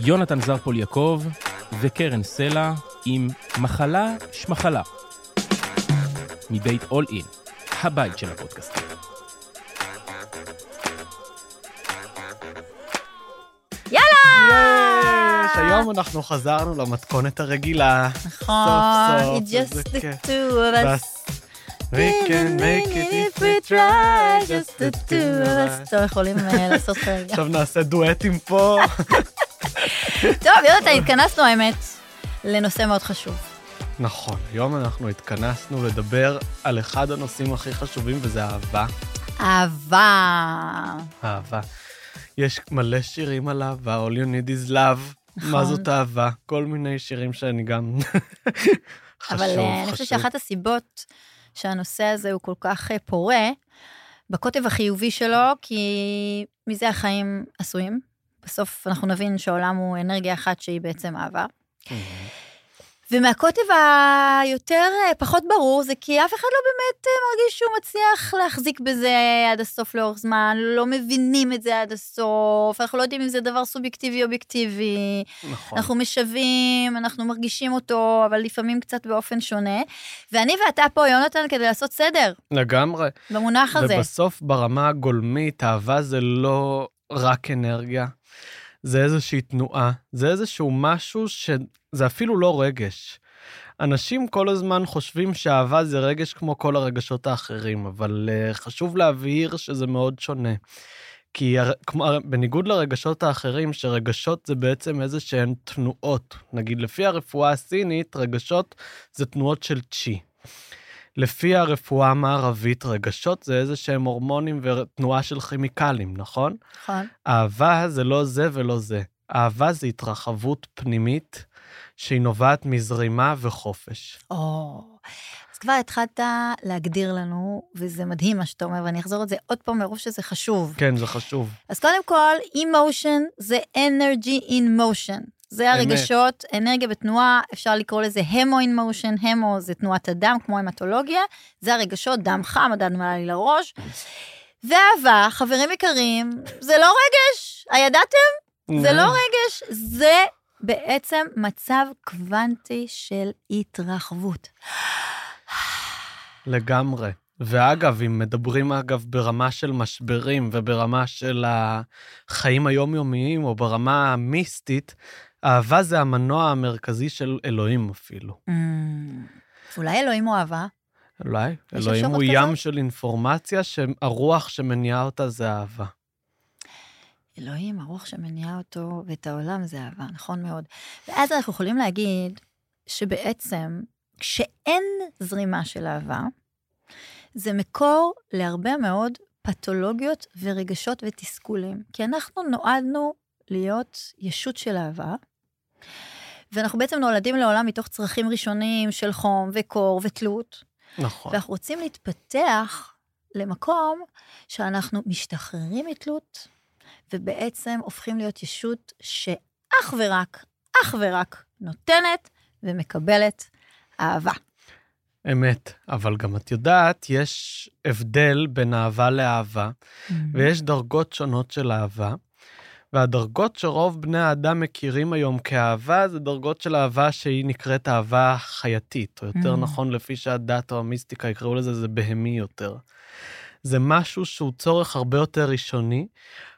יונתן זרפול יעקב וקרן סלע עם מחלה שמחלה. מבית אול אין, הבית של הפודקאסטים. יש, היום אנחנו חזרנו למתכונת הרגילה. נכון, סוף, it's איזה just the two of us. We can make it if we try, just the two of us. טוב, יכולים אה, לעשות כרגע. עכשיו נעשה דואטים פה. טוב, יונתן, התכנסנו, האמת, לנושא מאוד חשוב. נכון, היום אנחנו התכנסנו לדבר על אחד הנושאים הכי חשובים, וזה אהבה. אהבה. אהבה. יש מלא שירים על אהבה, All you need is love. נכון. מה זאת אהבה? כל מיני שירים שאני גם... חשוב, אבל אה, אני חושבת חשוב. שאחת הסיבות שהנושא הזה הוא כל כך אה, פורה, בקוטב החיובי שלו, כי מזה החיים עשויים. בסוף אנחנו נבין שהעולם הוא אנרגיה אחת שהיא בעצם אהבה. ומהקוטב היותר אה, פחות ברור זה כי אף אחד לא באמת אה, מרגיש שהוא מצליח להחזיק בזה עד הסוף לאורך זמן, לא מבינים את זה עד הסוף, אנחנו לא יודעים אם זה דבר סובייקטיבי או אובייקטיבי, נכון. אנחנו משווים, אנחנו מרגישים אותו, אבל לפעמים קצת באופן שונה. ואני ואתה פה, יונתן, כדי לעשות סדר לגמרי. במונח הזה. ובסוף ברמה הגולמית, אהבה זה לא רק אנרגיה, זה איזושהי תנועה, זה איזשהו משהו שזה אפילו לא רגש. אנשים כל הזמן חושבים שאהבה זה רגש כמו כל הרגשות האחרים, אבל uh, חשוב להבהיר שזה מאוד שונה. כי כמו, בניגוד לרגשות האחרים, שרגשות זה בעצם איזה שהן תנועות. נגיד, לפי הרפואה הסינית, רגשות זה תנועות של צ'י. לפי הרפואה המערבית, רגשות זה איזה שהם הורמונים ותנועה של כימיקלים, נכון? נכון. אהבה זה לא זה ולא זה. אהבה זה התרחבות פנימית שהיא נובעת מזרימה וחופש. או, אז כבר התחלת להגדיר לנו, וזה מדהים מה שאתה אומר, ואני אחזור על זה עוד פעם מרוב שזה חשוב. כן, זה חשוב. אז קודם כל, emotion זה energy in motion. זה אמת. הרגשות, אנרגיה בתנועה, אפשר לקרוא לזה המו in motion, המו זה תנועת הדם, כמו המטולוגיה, זה הרגשות, דם חם, הדם עלה לי לראש. ואהבה, חברים יקרים, זה לא רגש, הידעתם? זה לא רגש, זה בעצם מצב קוונטי של התרחבות. לגמרי. ואגב, אם מדברים אגב ברמה של משברים וברמה של החיים היומיומיים או ברמה המיסטית, אהבה זה המנוע המרכזי של אלוהים אפילו. Mm, אולי אלוהים הוא אהבה? אולי. אלוהים הוא אפשרות ים כזאת? של אינפורמציה שהרוח שמניעה אותה זה אהבה. אלוהים, הרוח שמניעה אותו ואת העולם זה אהבה, נכון מאוד. ואז אנחנו יכולים להגיד שבעצם, כשאין זרימה של אהבה, זה מקור להרבה מאוד פתולוגיות ורגשות ותסכולים. כי אנחנו נועדנו להיות ישות של אהבה, ואנחנו בעצם נולדים לעולם מתוך צרכים ראשונים של חום וקור ותלות, נכון. ואנחנו רוצים להתפתח למקום שאנחנו משתחררים מתלות, ובעצם הופכים להיות ישות שאך ורק, אך ורק נותנת ומקבלת אהבה. אמת. אבל גם את יודעת, יש הבדל בין אהבה לאהבה, ויש דרגות שונות של אהבה. והדרגות שרוב בני האדם מכירים היום כאהבה, זה דרגות של אהבה שהיא נקראת אהבה חייתית, או יותר Mm. נכון, לפי שהדת או המיסטיקה יקראו לזה, זה בהמי יותר. זה משהו שהוא צורך הרבה יותר ראשוני,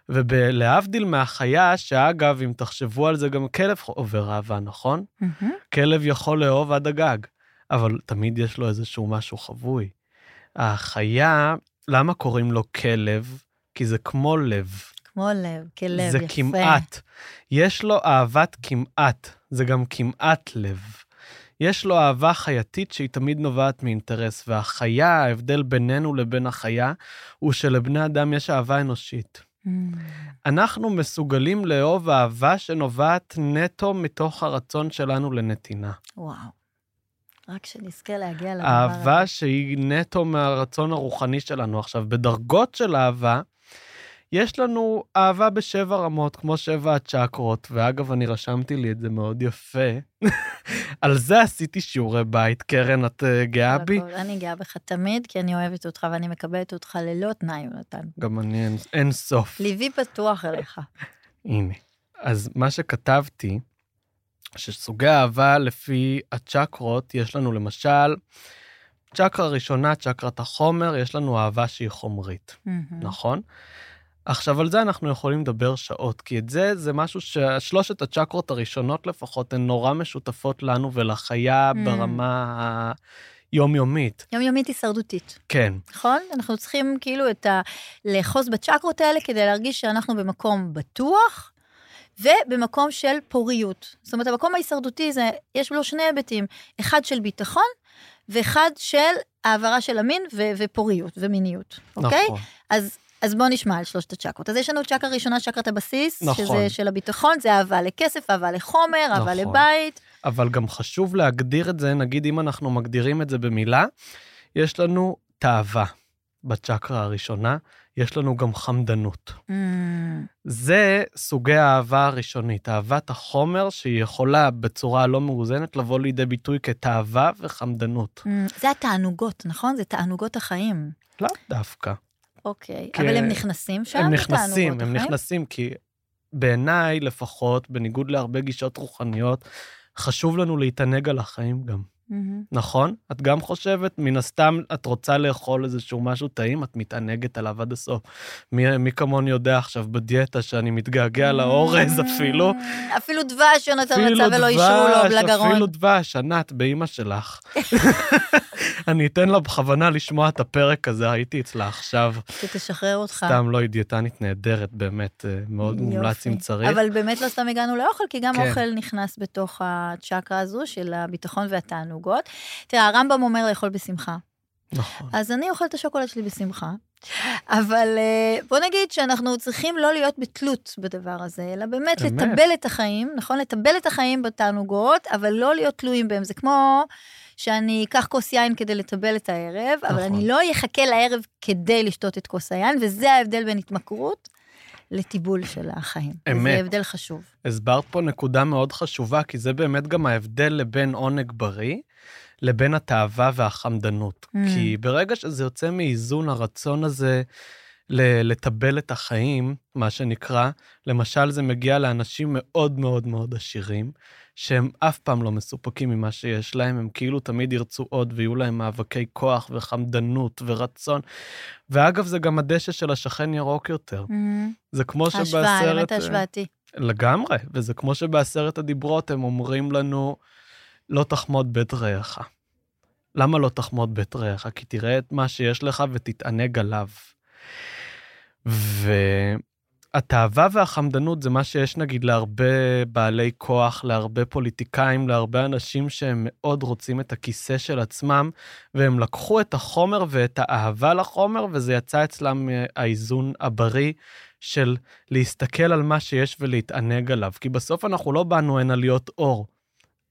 ולהבדיל מהחיה, שאגב, אם תחשבו על זה, גם כלב עובר אהבה, נכון? מהמם. כלב יכול לאהוב עד הגג, אבל תמיד יש לו איזשהו משהו חבוי. החיה, למה קוראים לו כלב? כי זה כמו לב. כמו לב, כלב, זה יפה. כמעט. יש לו אהבת כמעט, זה גם כמעט לב. יש לו אהבה חייתית שהיא תמיד נובעת מאינטרס, והחיה, ההבדל בינינו לבין החיה, הוא שלבני אדם יש אהבה אנושית. Mm. אנחנו מסוגלים לאהוב אהבה שנובעת נטו מתוך הרצון שלנו לנתינה. וואו. רק שנזכה להגיע לדבר אהבה הזה. שהיא נטו מהרצון הרוחני שלנו. עכשיו, בדרגות של אהבה, יש לנו אהבה בשבע רמות, כמו שבע הצ'קרות, ואגב, אני רשמתי לי את זה מאוד יפה. על זה עשיתי שיעורי בית. קרן, את אה, גאה בי? אני גאה בך תמיד, כי אני אוהבת אותך ואני מקבלת אותך ללא תנאי, יונתן. גם אני אין, אין סוף. ליבי פתוח אליך. הנה. אז מה שכתבתי, שסוגי אהבה לפי הצ'קרות, יש לנו למשל, צ'קרה ראשונה, צ'קרת החומר, יש לנו אהבה שהיא חומרית, נכון? עכשיו, על זה אנחנו יכולים לדבר שעות, כי את זה, זה משהו ששלושת הצ'קרות הראשונות לפחות, הן נורא משותפות לנו ולחיה Mm. ברמה היומיומית. יומיומית הישרדותית, כן, נכון? אנחנו צריכים כאילו את ה... לאחוז בצ'קרות האלה כדי להרגיש שאנחנו במקום בטוח. ובמקום של פוריות. זאת אומרת, המקום ההישרדותי זה, יש לו שני היבטים, אחד של ביטחון ואחד של העברה של המין ו- ופוריות ומיניות, אוקיי? נכון. אז, אז בואו נשמע על שלושת הצ'קרות. אז יש לנו צ'קרה ראשונה, צ'קרת הבסיס, נכון. שזה של הביטחון, זה אהבה לכסף, אהבה לחומר, אהבה נכון. לבית. אבל גם חשוב להגדיר את זה, נגיד אם אנחנו מגדירים את זה במילה, יש לנו תאווה בצ'קרה הראשונה, יש לנו גם חמדנות. Mm, זה סוגי האהבה הראשונית, אהבת החומר שהיא יכולה בצורה לא מאוזנת לבוא לידי ביטוי כתאווה וחמדנות. mm, זה התענוגות, נכון? זה תענוגות החיים. לאו דווקא. אוקיי, כ- אבל הם נכנסים שם? הם נכנסים, הם החיים? נכנסים, כי בעיניי לפחות, בניגוד להרבה גישות רוחניות, חשוב לנו להתענג על החיים גם. מהמם. נכון? את גם חושבת, מן הסתם את רוצה לאכול איזשהו משהו טעים, את מתענגת עליו עד הסוף. מי, מי כמוני יודע עכשיו בדיאטה שאני מתגעגע לאורז אפילו. אפילו דבש יונתן רצה ולא אישרו לו לגרון. אפילו דבש, ענת, באימא שלך. אני אתן לה בכוונה לשמוע את הפרק הזה, הייתי אצלה עכשיו. שתשחרר אותך. סתם לא, היא דיאטנית נהדרת, באמת, אה, מאוד מומלץ אם. צריך. אבל באמת לא סתם הגענו לאוכל, כי גם כן. אוכל נכנס בתוך הצ'קרה הזו של הביטחון והתענוגות. תראה, הרמב"ם אומר לאכול בשמחה. נכון. אז אני אוכלת את השוקולד שלי בשמחה. אבל אה, בוא נגיד שאנחנו צריכים לא להיות בתלות בדבר הזה, אלא באמת אמת. לטבל את החיים, נכון? לטבל את החיים בתענוגות, אבל לא להיות תלויים בהם. זה כמו שאני אקח כוס יין כדי לטבל את הערב, אבל נכון. אני לא אחכה לערב כדי לשתות את כוס היין, וזה ההבדל בין התמכרות לטיבול של החיים. אמת. זה הבדל חשוב. הסברת פה נקודה מאוד חשובה, כי זה באמת גם ההבדל לבין עונג בריא, לבין התאווה והחמדנות. Mm. כי ברגע שזה יוצא מאיזון הרצון הזה לטבל את החיים, מה שנקרא, למשל זה מגיע לאנשים מאוד מאוד מאוד עשירים, שהם אף פעם לא מסופקים ממה שיש להם, הם כאילו תמיד ירצו עוד ויהיו להם מאבקי כוח וחמדנות ורצון. ואגב, זה גם הדשא של השכן ירוק יותר. זה כמו השוואה, שבסרט... אלמנט אה, ההשוואתי. לגמרי, וזה כמו שבעשרת הדיברות הם אומרים לנו, לא תחמוד בית רעך. למה לא תחמוד בית רעך? כי תראה את מה שיש לך ותתענג עליו. והתאווה והחמדנות זה מה שיש נגיד להרבה בעלי כוח, להרבה פוליטיקאים, להרבה אנשים שהם מאוד רוצים את הכיסא של עצמם, והם לקחו את החומר ואת האהבה לחומר, וזה יצא אצלם אה, האיזון הבריא של להסתכל על מה שיש ולהתענג עליו. כי בסוף אנחנו לא באנו הנה להיות אור.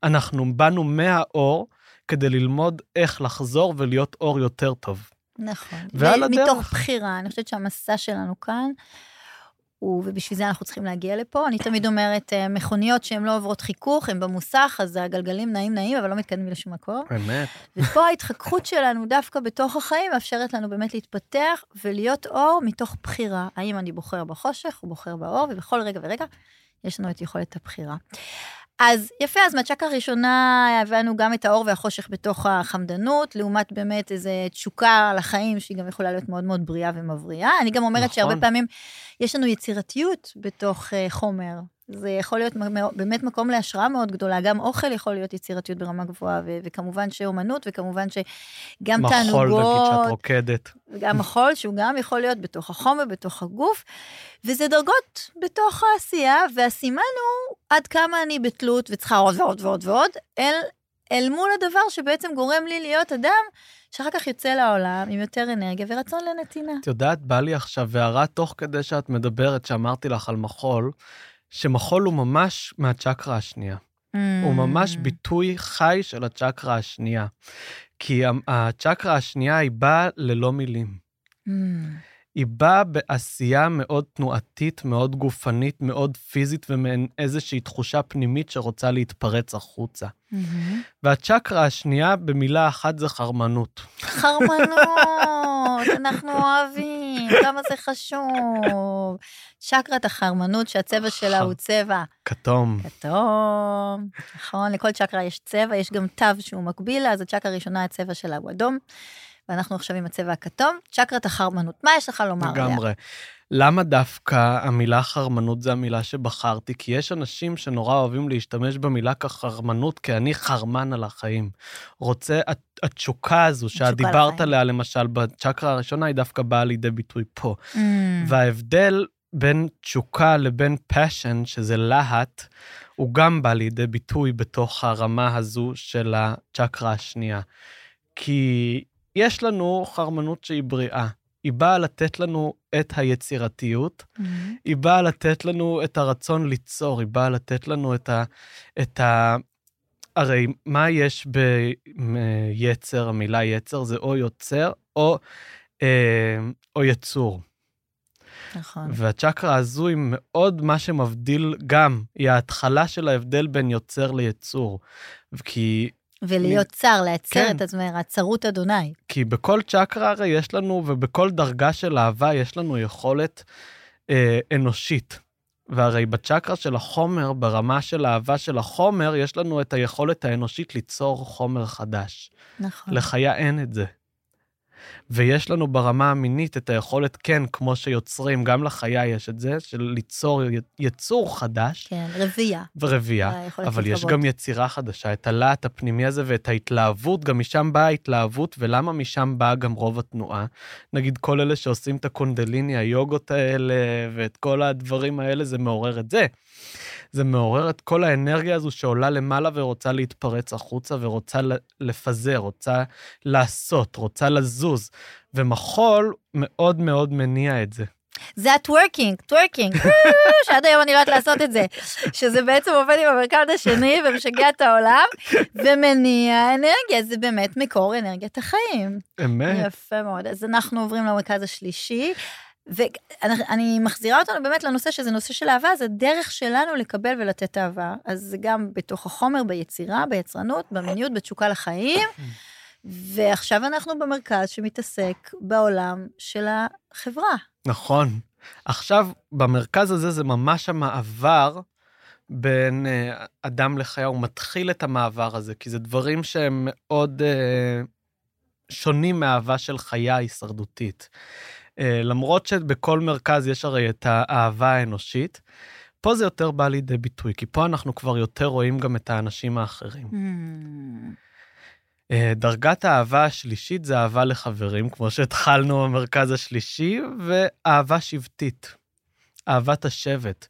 אנחנו באנו מהאור כדי ללמוד איך לחזור ולהיות אור יותר טוב. נכון. ועל הדרך. מתוך בחירה, אני חושבת שהמסע שלנו כאן, הוא, ובשביל זה אנחנו צריכים להגיע לפה. אני תמיד אומרת, אה, מכוניות שהן לא עוברות חיכוך, הן במוסך, אז הגלגלים נעים נעים, אבל לא מתקדמים לשום מקום. אמת. ופה ההתחככות שלנו דווקא בתוך החיים מאפשרת לנו באמת להתפתח ולהיות אור מתוך בחירה. האם אני בוחר בחושך או בוחר באור, ובכל רגע ורגע יש לנו את יכולת הבחירה. אז יפה, אז מהצ'קה הראשונה הבאנו גם את האור והחושך בתוך החמדנות, לעומת באמת איזו תשוקה על החיים שהיא גם יכולה להיות מאוד מאוד בריאה ומבריאה. אני גם אומרת נכון. שהרבה פעמים יש לנו יצירתיות בתוך אה, חומר. זה יכול להיות באמת מקום להשראה מאוד גדולה, גם אוכל יכול להיות יצירתיות ברמה גבוהה, ו- וכמובן שאומנות, וכמובן שגם מחול, נגיד, תענוגות, שאת רוקדת. וגם מחול, שהוא גם יכול להיות בתוך החומר, בתוך הגוף, וזה דרגות בתוך העשייה, והסימן הוא עד כמה אני בתלות וצריכה עוד ועוד ועוד ועוד, אל, אל מול הדבר שבעצם גורם לי להיות אדם שאחר כך יוצא לעולם עם יותר אנרגיה ורצון לנתינה. את יודעת, בא לי עכשיו הערה תוך כדי שאת מדברת, שאמרתי לך על מחול, שמחול הוא ממש מהצ'קרה השנייה. הוא ממש Mm. ביטוי חי של הצ'קרה השנייה. כי הצ'קרה השנייה היא באה ללא מילים. Mm. היא באה בעשייה מאוד תנועתית, מאוד גופנית, מאוד פיזית, ומעין איזושהי תחושה פנימית שרוצה להתפרץ החוצה. מהמם. והצ'קרה השנייה, במילה אחת, זה חרמנות. חרמנות, אנחנו אוהבים. החיים, כמה זה חשוב. צ'קרת החרמנות שהצבע שלה הוא צבע כתום. כתום, נכון? לכל צ'קרה יש צבע, יש גם תו שהוא מקביל לה, אז הצ'קרה הראשונה, הצבע שלה הוא אדום, ואנחנו עכשיו עם הצבע הכתום. צ'קרת החרמנות, מה יש לך לומר עליה? לגמרי. למה דווקא המילה חרמנות זה המילה שבחרתי? כי יש אנשים שנורא אוהבים להשתמש במילה כחרמנות, כי אני חרמן על החיים. רוצה, הת- התשוקה הזו שאת דיברת. עליה, למשל, בצ'קרה הראשונה, היא דווקא באה לידי ביטוי פה. Mm, וההבדל בין תשוקה לבין passion, שזה להט, הוא גם בא לידי ביטוי בתוך הרמה הזו של הצ'קרה השנייה. כי יש לנו חרמנות שהיא בריאה. היא באה לתת לנו את היצירתיות, mm, היא באה לתת לנו את הרצון ליצור, היא באה לתת לנו את ה... את ה... הרי מה יש ביצר, המילה יצר זה או יוצר או, אה, או יצור. נכון. והצ'קרה הזו היא מאוד מה שמבדיל גם, היא ההתחלה של ההבדל בין יוצר ליצור. כי, ולהיות צר, להצר כן. את עצמך, צרות אדוני. כי בכל צ'קרה הרי יש לנו, ובכל דרגה של אהבה יש לנו יכולת אה, אנושית. והרי בצ'קרה של החומר, ברמה של האהבה של החומר, יש לנו את היכולת האנושית ליצור חומר חדש. נכון. לחיה אין את זה. ויש לנו ברמה המינית את היכולת, כן, כמו שיוצרים, גם לחיה יש את זה, של ליצור יצור חדש כן, רבייה. ורבייה, היכולת אבל יש. גם יצירה חדשה, את הלהט הפנימי הזה ואת ההתלהבות, גם משם באה ההתלהבות, ולמה משם באה גם רוב התנועה? נגיד כל אלה שעושים את הקונדליני, היוגות האלה, ואת כל הדברים האלה, זה מעורר את זה. זה מעורר את כל האנרגיה הזו שעולה למעלה ורוצה להתפרץ החוצה ורוצה לפזר, רוצה לעשות, רוצה לזוז. ומחול מאוד מאוד מניע את זה. זה ה twerking, twerking, שעד היום אני לא יודעת לעשות את זה, שזה בעצם עובד עם המרכז השני ומשגע את העולם, ומניע אנרגיה, זה באמת מקור אנרגיית החיים. אמת. יפה מאוד. אז אנחנו עוברים למרכז השלישי, ואני מחזירה אותנו באמת לנושא שזה נושא של אהבה, זה דרך שלנו לקבל ולתת אהבה. אז זה גם בתוך החומר, ביצירה, ביצרנות, במיניות, בתשוקה לחיים. ועכשיו אנחנו במרכז שמתעסק בעולם של החברה. נכון. עכשיו, במרכז הזה זה ממש המעבר בין אה, אדם לחיה, הוא מתחיל את המעבר הזה, כי זה דברים שהם מאוד אה, שונים מאהבה של חיה הישרדותית. אה, למרות שבכל מרכז יש הרי את האהבה האנושית, פה זה יותר בא לידי ביטוי, כי פה אנחנו כבר יותר רואים גם את האנשים האחרים. אה, דרגת האהבה השלישית זה אהבה לחברים, כמו שהתחלנו במרכז השלישי, ואהבה שבטית, אהבת השבט.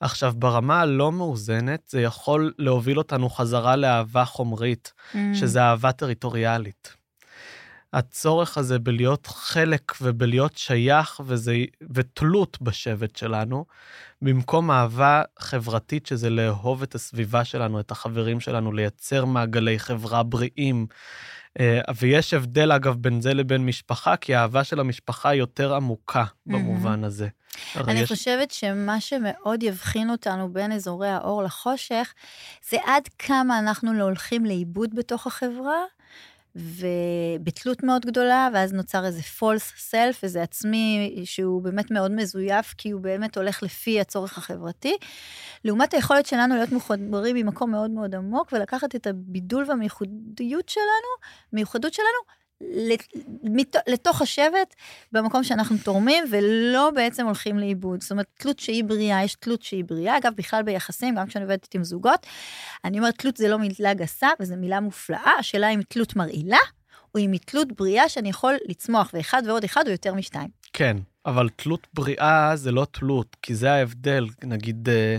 עכשיו, ברמה הלא מאוזנת, זה יכול להוביל אותנו חזרה לאהבה חומרית, Hmm. שזה אהבה טריטוריאלית. הצורך הזה בלהיות חלק ובלהיות שייך וזה, ותלות בשבט שלנו, במקום אהבה חברתית, שזה לאהוב את הסביבה שלנו, את החברים שלנו, לייצר מעגלי חברה בריאים. אה, ויש הבדל, אגב, בין זה לבין משפחה, כי האהבה של המשפחה היא יותר עמוקה במובן הזה. אני יש- חושבת שמה שמאוד יבחין אותנו בין אזורי האור לחושך, זה עד כמה אנחנו לא הולכים לאיבוד בתוך החברה, ובתלות מאוד גדולה, ואז נוצר איזה false self, איזה עצמי שהוא באמת מאוד מזויף, כי הוא באמת הולך לפי הצורך החברתי, לעומת היכולת שלנו להיות מחוברים ממקום מאוד מאוד עמוק, ולקחת את הבידול והמיוחדות שלנו, מיוחדות שלנו, לתוך השבט, במקום שאנחנו תורמים, ולא בעצם הולכים לאיבוד. זאת אומרת, תלות שהיא בריאה, יש תלות שהיא בריאה. אגב, בכלל ביחסים, גם כשאני עובדת עם זוגות, אני אומרת, תלות זה לא מילה גסה, וזו מילה מופלאה. השאלה אם תלות מרעילה, או אם היא תלות בריאה שאני יכול לצמוח, ואחד ועוד אחד הוא יותר משתיים. כן, אבל תלות בריאה זה לא תלות, כי זה ההבדל. נגיד, אה,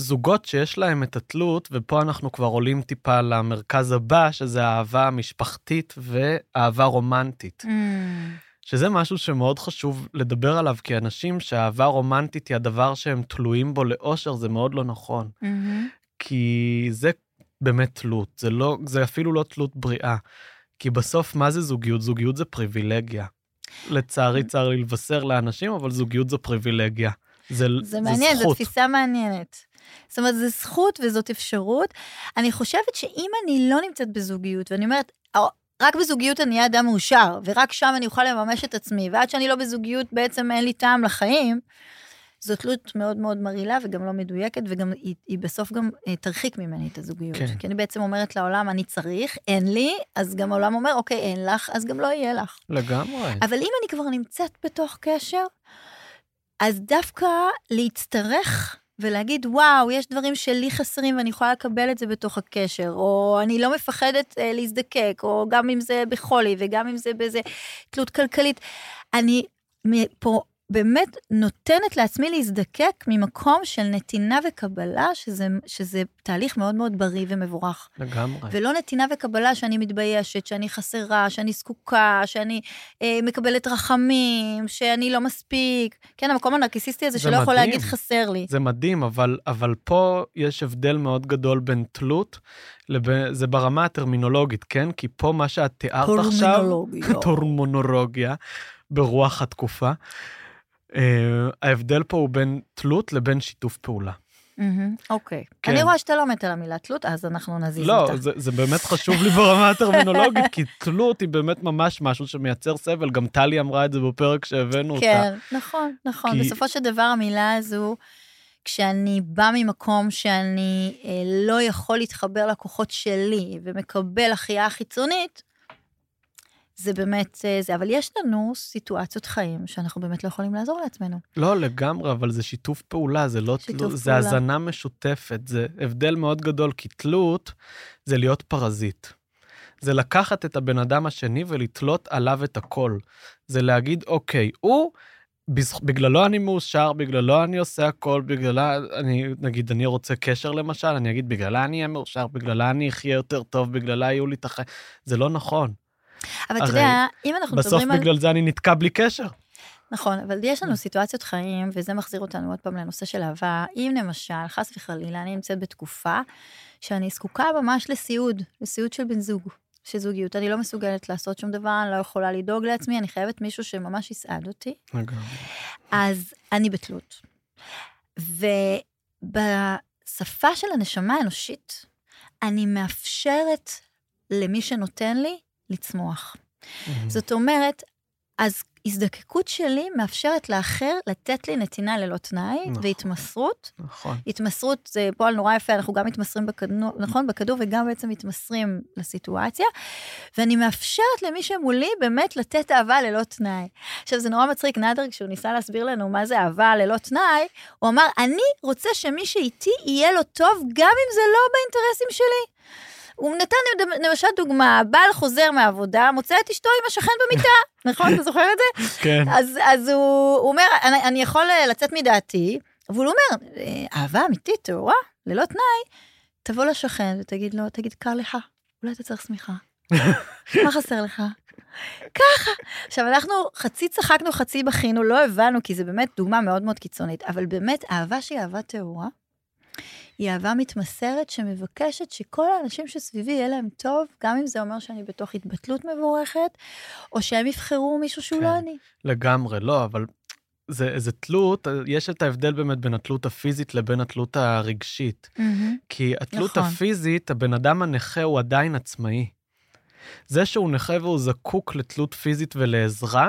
זוגות שיש להם את התלות, ופה אנחנו כבר עולים טיפה למרכז הבא, שזה אהבה משפחתית ואהבה רומנטית. שזה משהו שמאוד חשוב לדבר עליו, כי אנשים שאהבה רומנטית היא הדבר שהם תלויים בו לאושר, זה מאוד לא נכון. כי זה באמת תלות, זה, לא, זה אפילו לא תלות בריאה. כי בסוף, מה זה זוגיות? זוגיות זה פריבילגיה. לצערי, צר לי לבשר לאנשים, אבל זוגיות זו פריבילגיה. זה, זה מעניין, זו. תפיסה מעניינת. זאת אומרת, זו זכות וזאת אפשרות. אני חושבת שאם אני לא נמצאת בזוגיות, ואני אומרת, "אה, רק בזוגיות אני אהיה אדם מאושר, ורק שם אני אוכל לממש את עצמי, ועד שאני לא בזוגיות בעצם אין לי טעם לחיים, זו תלות מאוד מאוד מרעילה וגם לא מדויקת, וגם היא, היא בסוף גם אה, תרחיק ממני את הזוגיות. כן. כי אני בעצם אומרת לעולם, אני צריך, אין לי, אז גם העולם אומר, אוקיי, אין לך, אז גם לא יהיה לך. לגמרי. אבל אם אני כבר נמצאת בתוך קשר, אז דווקא להצטרך ולהגיד, וואו, יש דברים שלי חסרים ואני יכולה לקבל את זה בתוך הקשר, או אני לא מפחדת אה, להזדקק, או גם אם זה בחולי וגם אם זה באיזה תלות כלכלית. אני פה באמת נותנת לעצמי להזדקק ממקום של נתינה וקבלה, שזה, שזה תהליך מאוד מאוד בריא ומבורך. לגמרי. ולא נתינה וקבלה שאני מתביישת, שאני חסרה, שאני זקוקה, שאני אה, מקבלת רחמים, שאני לא מספיק. כן, המקום הנרקיסיסטי הזה זה שלא יכול מדהים. להגיד חסר לי. זה מדהים, אבל, אבל פה יש הבדל מאוד גדול בין תלות, לבין, זה ברמה הטרמינולוגית, כן? כי פה מה שאת תיארת עכשיו, טורמינולוגיה. טורמונולוגיה, ברוח התקופה, אה, ההבדל פה הוא בין תלות לבין שיתוף פעולה. אוקיי. כן. אני רואה שאתה לא מת על המילה תלות, אז אנחנו נזיז לא, אותה. זה, זה באמת חשוב לי ברמה הטרמינולוגית, כי תלות היא באמת ממש משהו שמייצר סבל, גם טלי אמרה את זה בפרק שהבאנו אותה. כן, נכון, נכון. כי- בסופו של דבר המילה הזו, כשאני באה ממקום שאני אה, לא יכול להתחבר לכוחות שלי ומקבל החייאה חיצונית, זה באמת אה, זה. אבל יש לנו סיטואציות חיים שאנחנו באמת לא יכולים לעזור לעצמנו. לא, לגמרי, אבל זה שיתוף פעולה, זה לא שיתוף תלות, זה פעולה. הזנה משותפת, זה הבדל מאוד גדול, כי תלות זה להיות פרזיט. זה לקחת את הבן אדם השני ולתלות עליו את הכל. זה להגיד, אוקיי, הוא, בגללו אני מאושר, בגללו אני עושה הכל, בגללה, אני, נגיד, אני רוצה קשר למשל, אני אגיד, בגללה אני אהיה מאושר, בגללה אני אחיה יותר טוב, בגללה יהיו לי את החיים. זה לא נכון. אבל אתה יודע, אם אנחנו בסוף מדברים על... בגלל זה אני נתקע בלי קשר. נכון, אבל יש לנו סיטואציות חיים, וזה מחזיר אותנו עוד פעם לנושא של אהבה. אם למשל, חס וחלילה, אני נמצאת בתקופה שאני זקוקה ממש לסיעוד, לסיעוד של בן זוג, של זוגיות. אני לא מסוגלת לעשות שום דבר, אני לא יכולה לדאוג לעצמי, אני חייבת מישהו שממש יסעד אותי. אז אני בתלות. ובשפה של הנשמה האנושית, אני מאפשרת למי שנותן לי לצמוח. זאת אומרת, אז הזדקקות שלי מאפשרת לאחר לתת לי נתינה ללא תנאי, נכון. והתמסרות. נכון. התמסרות זה פועל נורא יפה, אנחנו גם מתמסרים בכדור, נכון, בכדור וגם בעצם מתמסרים לסיטואציה, ואני מאפשרת למי שמולי באמת לתת אהבה ללא תנאי. עכשיו, זה נורא מצחיק, נאדר, כשהוא ניסה להסביר לנו מה זה אהבה ללא תנאי, הוא אמר, אני רוצה שמי שאיתי יהיה לו טוב, גם אם זה לא באינטרסים שלי. הוא נתן למשל דוגמה, בעל חוזר מהעבודה, מוצא את אשתו עם השכן במיטה, נכון? אתה זוכר את זה? כן. אז, אז הוא, הוא אומר, אני, אני יכול אה, לצאת מדעתי, אבל הוא אומר, "אה, אהבה אמיתית, טהורה, ללא תנאי, תבוא לשכן ותגיד לו, תגיד, קר לך, אולי אתה צריך שמיכה. מה חסר לך? ככה. עכשיו, אנחנו חצי צחקנו, חצי בכינו, לא הבנו, כי זו באמת דוגמה מאוד מאוד קיצונית, אבל באמת, אהבה שהיא אהבה טהורה, היא אהבה מתמסרת שמבקשת שכל האנשים שסביבי יהיה להם טוב, גם אם זה אומר שאני בתוך התבטלות מבורכת, או שהם יבחרו מישהו שהוא כן. לא אני. לגמרי, לא, אבל זה, זה תלות, יש את ההבדל באמת בין התלות הפיזית לבין התלות הרגשית. כי התלות נכון. הפיזית, הבן אדם הנכה הוא עדיין עצמאי. זה שהוא נכה והוא זקוק לתלות פיזית ולעזרה,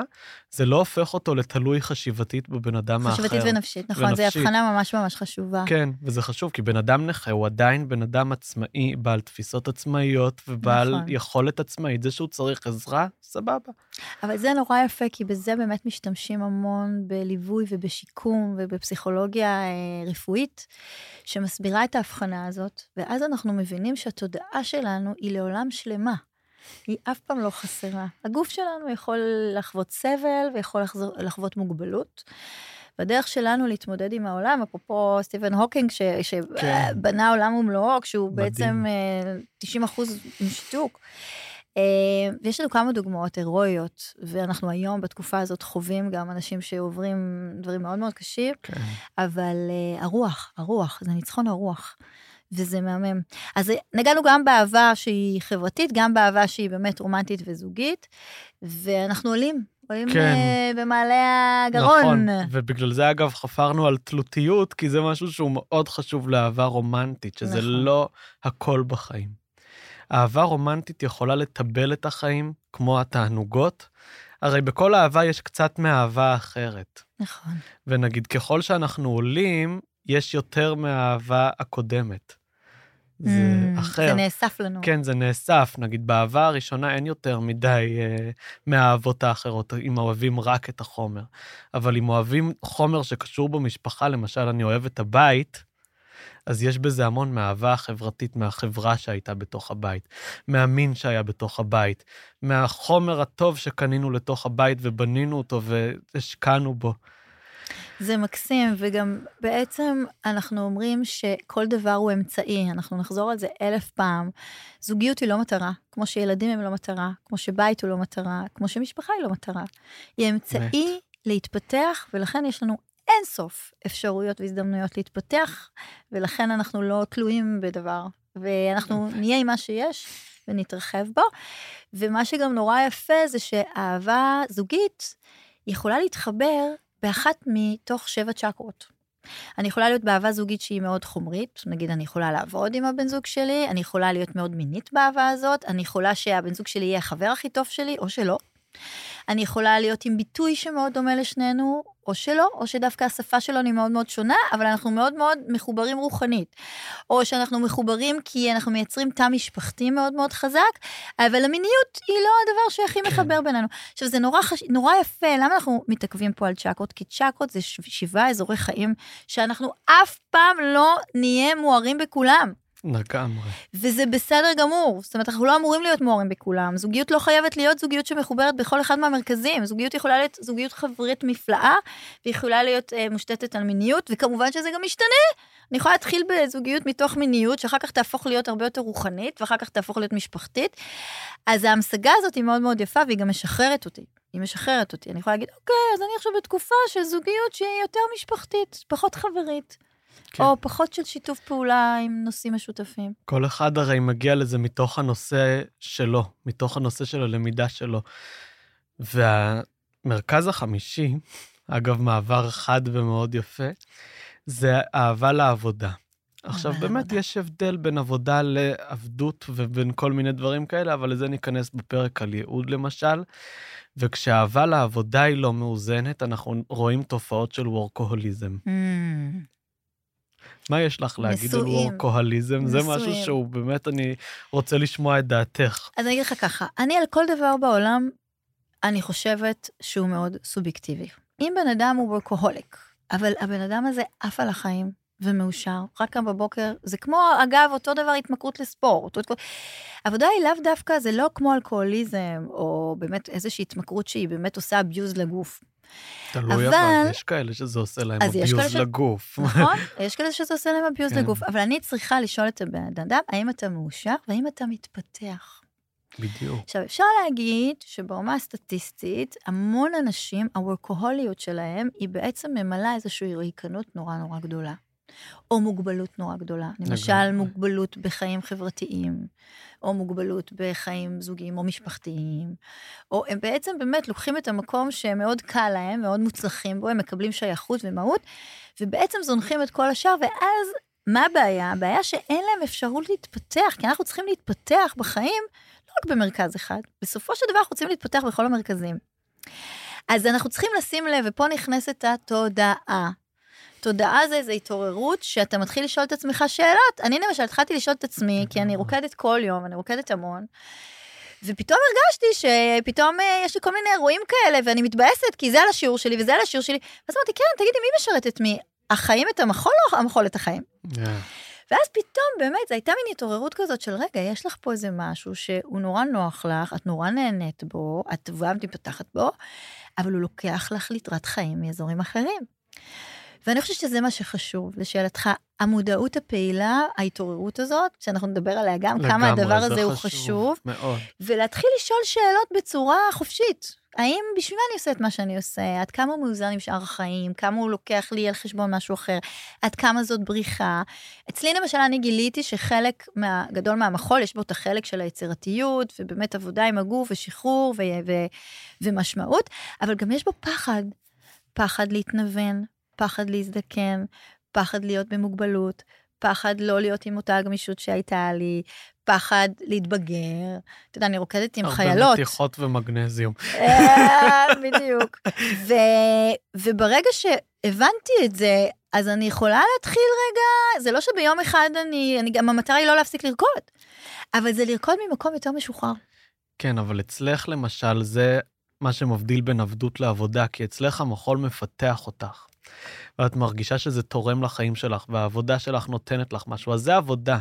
זה לא הופך אותו לתלוי חשיבתית בבן אדם האחר. חשיבתית ונפשית, נכון, זו ונפשית. הבחנה ממש ממש חשובה. כן, וזה חשוב, כי בן אדם נכה הוא עדיין בן אדם עצמאי, בעל תפיסות עצמאיות ובעל נכון. יכולת עצמאית. זה שהוא צריך עזרה, סבבה. אבל זה נורא יפה, כי בזה באמת משתמשים המון בליווי ובשיקום ובפסיכולוגיה אה, רפואית, שמסבירה את ההבחנה הזאת, ואז אנחנו מבינים שהתודעה שלנו היא לעולם שלמה. היא אף פעם לא חסרה. הגוף שלנו יכול לחוות סבל ויכול לחזור, לחוות מוגבלות. והדרך שלנו להתמודד עם העולם, אפרופו סטיבן הוקינג, ש, כן. שבנה עולם ומלואו, כשהוא מדהים. בעצם אה, 90 אחוז עם שיתוק. אה, ויש לנו כמה דוגמאות הירואיות, ואנחנו היום בתקופה הזאת חווים גם אנשים שעוברים דברים מאוד מאוד קשים, כן. אבל אה, הרוח, הרוח, זה ניצחון הרוח. וזה מהמם. אז נגענו גם באהבה שהיא חברתית, גם באהבה שהיא באמת רומנטית וזוגית, ואנחנו עולים, עולים כן. אה, במעלה הגרון. נכון, ובגלל זה אגב חפרנו על תלותיות, כי זה משהו שהוא מאוד חשוב לאהבה רומנטית, שזה נכון. לא הכל בחיים. אהבה רומנטית יכולה לטבל את החיים כמו התענוגות. הרי בכל אהבה יש קצת מאהבה אחרת. נכון. ונגיד, ככל שאנחנו עולים, יש יותר מהאהבה הקודמת. זה Mm, אחר. זה נאסף לנו. כן, זה נאסף. נגיד, באהבה הראשונה אין יותר מדי אה, מהאהבות האחרות, אם אוהבים רק את החומר. אבל אם אוהבים חומר שקשור במשפחה, למשל, אני אוהב את הבית, אז יש בזה המון מהאהבה החברתית, מהחברה שהייתה בתוך הבית, מהמין שהיה בתוך הבית, מהחומר הטוב שקנינו לתוך הבית ובנינו אותו והשקענו בו. זה מקסים, וגם בעצם אנחנו אומרים שכל דבר הוא אמצעי, אנחנו נחזור על זה אלף פעם. זוגיות היא לא מטרה, כמו שילדים הם לא מטרה, כמו שבית הוא לא מטרה, כמו שמשפחה היא לא מטרה. היא אמצעי להתפתח, ולכן יש לנו אין סוף אפשרויות והזדמנויות להתפתח, ולכן אנחנו לא תלויים בדבר, ואנחנו נהיה עם מה שיש ונתרחב בו. ומה שגם נורא יפה זה שאהבה זוגית יכולה להתחבר באחת מתוך שבע צ'קרות. אני יכולה להיות באהבה זוגית שהיא מאוד חומרית, נגיד אני יכולה לעבוד עם הבן זוג שלי, אני יכולה להיות מאוד מינית באהבה הזאת, אני יכולה שהבן זוג שלי יהיה החבר הכי טוב שלי, או שלא. אני יכולה להיות עם ביטוי שמאוד דומה לשנינו, או שלא, או שדווקא השפה שלנו היא מאוד מאוד שונה, אבל אנחנו מאוד מאוד מחוברים רוחנית. או שאנחנו מחוברים כי אנחנו מייצרים תא משפחתי מאוד מאוד חזק, אבל המיניות היא לא הדבר שהכי כן. מחבר בינינו. עכשיו, זה נורא, חש... נורא יפה, למה אנחנו מתעכבים פה על צ'קרות? כי צ'קרות זה שבעה אזורי חיים שאנחנו אף פעם לא נהיה מוארים בכולם. לגמרי. וזה בסדר גמור, זאת אומרת, אנחנו לא אמורים להיות מוארים בכולם. זוגיות לא חייבת להיות זוגיות שמחוברת בכל אחד מהמרכזים. זוגיות יכולה להיות זוגיות חברית מפלאה, ויכולה להיות אה, מושתתת על מיניות, וכמובן שזה גם משתנה. אני יכולה להתחיל בזוגיות מתוך מיניות, שאחר כך תהפוך להיות הרבה יותר רוחנית, ואחר כך תהפוך להיות משפחתית. אז ההמשגה הזאת היא מאוד מאוד יפה, והיא גם משחררת אותי. היא משחררת אותי. אני יכולה להגיד, אוקיי, אז אני עכשיו בתקופה של זוגיות שהיא יותר משפחתית, פחות חברית. כן. או פחות של שיתוף פעולה עם נושאים משותפים. כל אחד הרי מגיע לזה מתוך הנושא שלו, מתוך הנושא של הלמידה שלו. והמרכז החמישי, אגב, מעבר חד ומאוד יפה, זה אהבה לעבודה. עכשיו, באמת לעבודה. יש הבדל בין עבודה לעבדות ובין כל מיני דברים כאלה, אבל לזה ניכנס בפרק על ייעוד למשל. וכשאהבה לעבודה היא לא מאוזנת, אנחנו רואים תופעות של וורקוהוליזם. Mm. מה יש לך להגיד על. וורקוהליזם? זה משהו. שהוא באמת, אני רוצה לשמוע את דעתך. אז אני אגיד לך ככה, אני על כל דבר בעולם, אני חושבת שהוא מאוד סובייקטיבי. אם בן אדם הוא וורקוהוליק, אבל הבן אדם הזה עף על החיים ומאושר, רק קם בבוקר, זה כמו, אגב, אותו דבר התמכרות לספורט. אותו... עבודה היא לאו דווקא, זה לא כמו אלכוהוליזם, או באמת איזושהי התמכרות שהיא באמת עושה abuse לגוף. תלוי אבל- אבל, יש כאלה שזה עושה להם אביוז ש- לגוף. נכון? יש כאלה שזה עושה להם abuse כן. לגוף, אבל אני צריכה לשאול את הבן אדם, האם אתה מאושר והאם אתה מתפתח. בדיוק. עכשיו, אפשר להגיד שברמה הסטטיסטית, המון אנשים, הוורקוהוליות שלהם, היא בעצם ממלאה איזושהי ריקנות נורא נורא גדולה. או מוגבלות נורא גדולה. למשל. מוגבלות בחיים חברתיים, או מוגבלות בחיים זוגיים או משפחתיים, או הם בעצם באמת לוקחים את המקום שמאוד קל להם, מאוד מוצלחים בו, הם מקבלים שייכות ומהות, ובעצם זונחים את כל השאר, ואז מה הבעיה? הבעיה שאין להם אפשרות להתפתח, כי אנחנו צריכים להתפתח בחיים לא רק במרכז אחד, בסופו של דבר אנחנו רוצים להתפתח בכל המרכזים. אז אנחנו צריכים לשים לב, ופה נכנסת התודעה. תודעה זה איזו התעוררות שאתה מתחיל לשאול את עצמך שאלות. אני למשל התחלתי לשאול את עצמי, כי אני רוקדת כל יום, אני רוקדת המון, ופתאום הרגשתי שפתאום אה, יש לי כל מיני אירועים כאלה, ואני מתבאסת, כי זה על השיעור שלי וזה על השיעור שלי. ואז אמרתי, כן, תגידי, מי משרת את מי? החיים את המחול או המחול את החיים? ואז פתאום באמת, זו הייתה מין התעוררות כזאת של רגע, יש לך פה איזה משהו שהוא נורא נוח לך, את נורא נהנית בו, את גם מתפתחת בו, אבל הוא לוקח לך ליטרת חיים מאזורים אחרים. ואני חושבת שזה מה שחשוב, לשאלתך, המודעות הפעילה, ההתעוררות הזאת, שאנחנו נדבר עליה גם, כמה הדבר הזה הוא חשוב, מאוד. ולהתחיל לשאול שאלות בצורה חופשית. האם בשביל מה אני עושה את מה שאני עושה? עד כמה הוא מאוזן עם שאר החיים? כמה הוא לוקח לי על חשבון משהו אחר? עד כמה זאת בריחה? אצלי למשל אני גיליתי שחלק מה, גדול מהמחול יש בו את החלק של היצירתיות, ובאמת עבודה עם הגוף ושחרור ו- ו- ומשמעות, אבל גם יש בו פחד. פחד להתנוון, פחד להזדקן, פחד להיות במוגבלות, פחד לא להיות עם אותה הגמישות שהייתה לי, פחד להתבגר. אתה יודע, אני רוקדת עם הרבה חיילות. מתיחות ומגנזיום. אה, בדיוק. ו, וברגע שהבנתי את זה, אז אני יכולה להתחיל רגע, זה לא שביום אחד אני, אני גם המטרה היא לא להפסיק לרקוד, אבל זה לרקוד ממקום יותר משוחרר. כן, אבל אצלך למשל, זה מה שמבדיל בין עבדות לעבודה, כי אצלך המחול מפתח אותך. ואת מרגישה שזה תורם לחיים שלך, והעבודה שלך נותנת לך משהו. אז זה עבודה.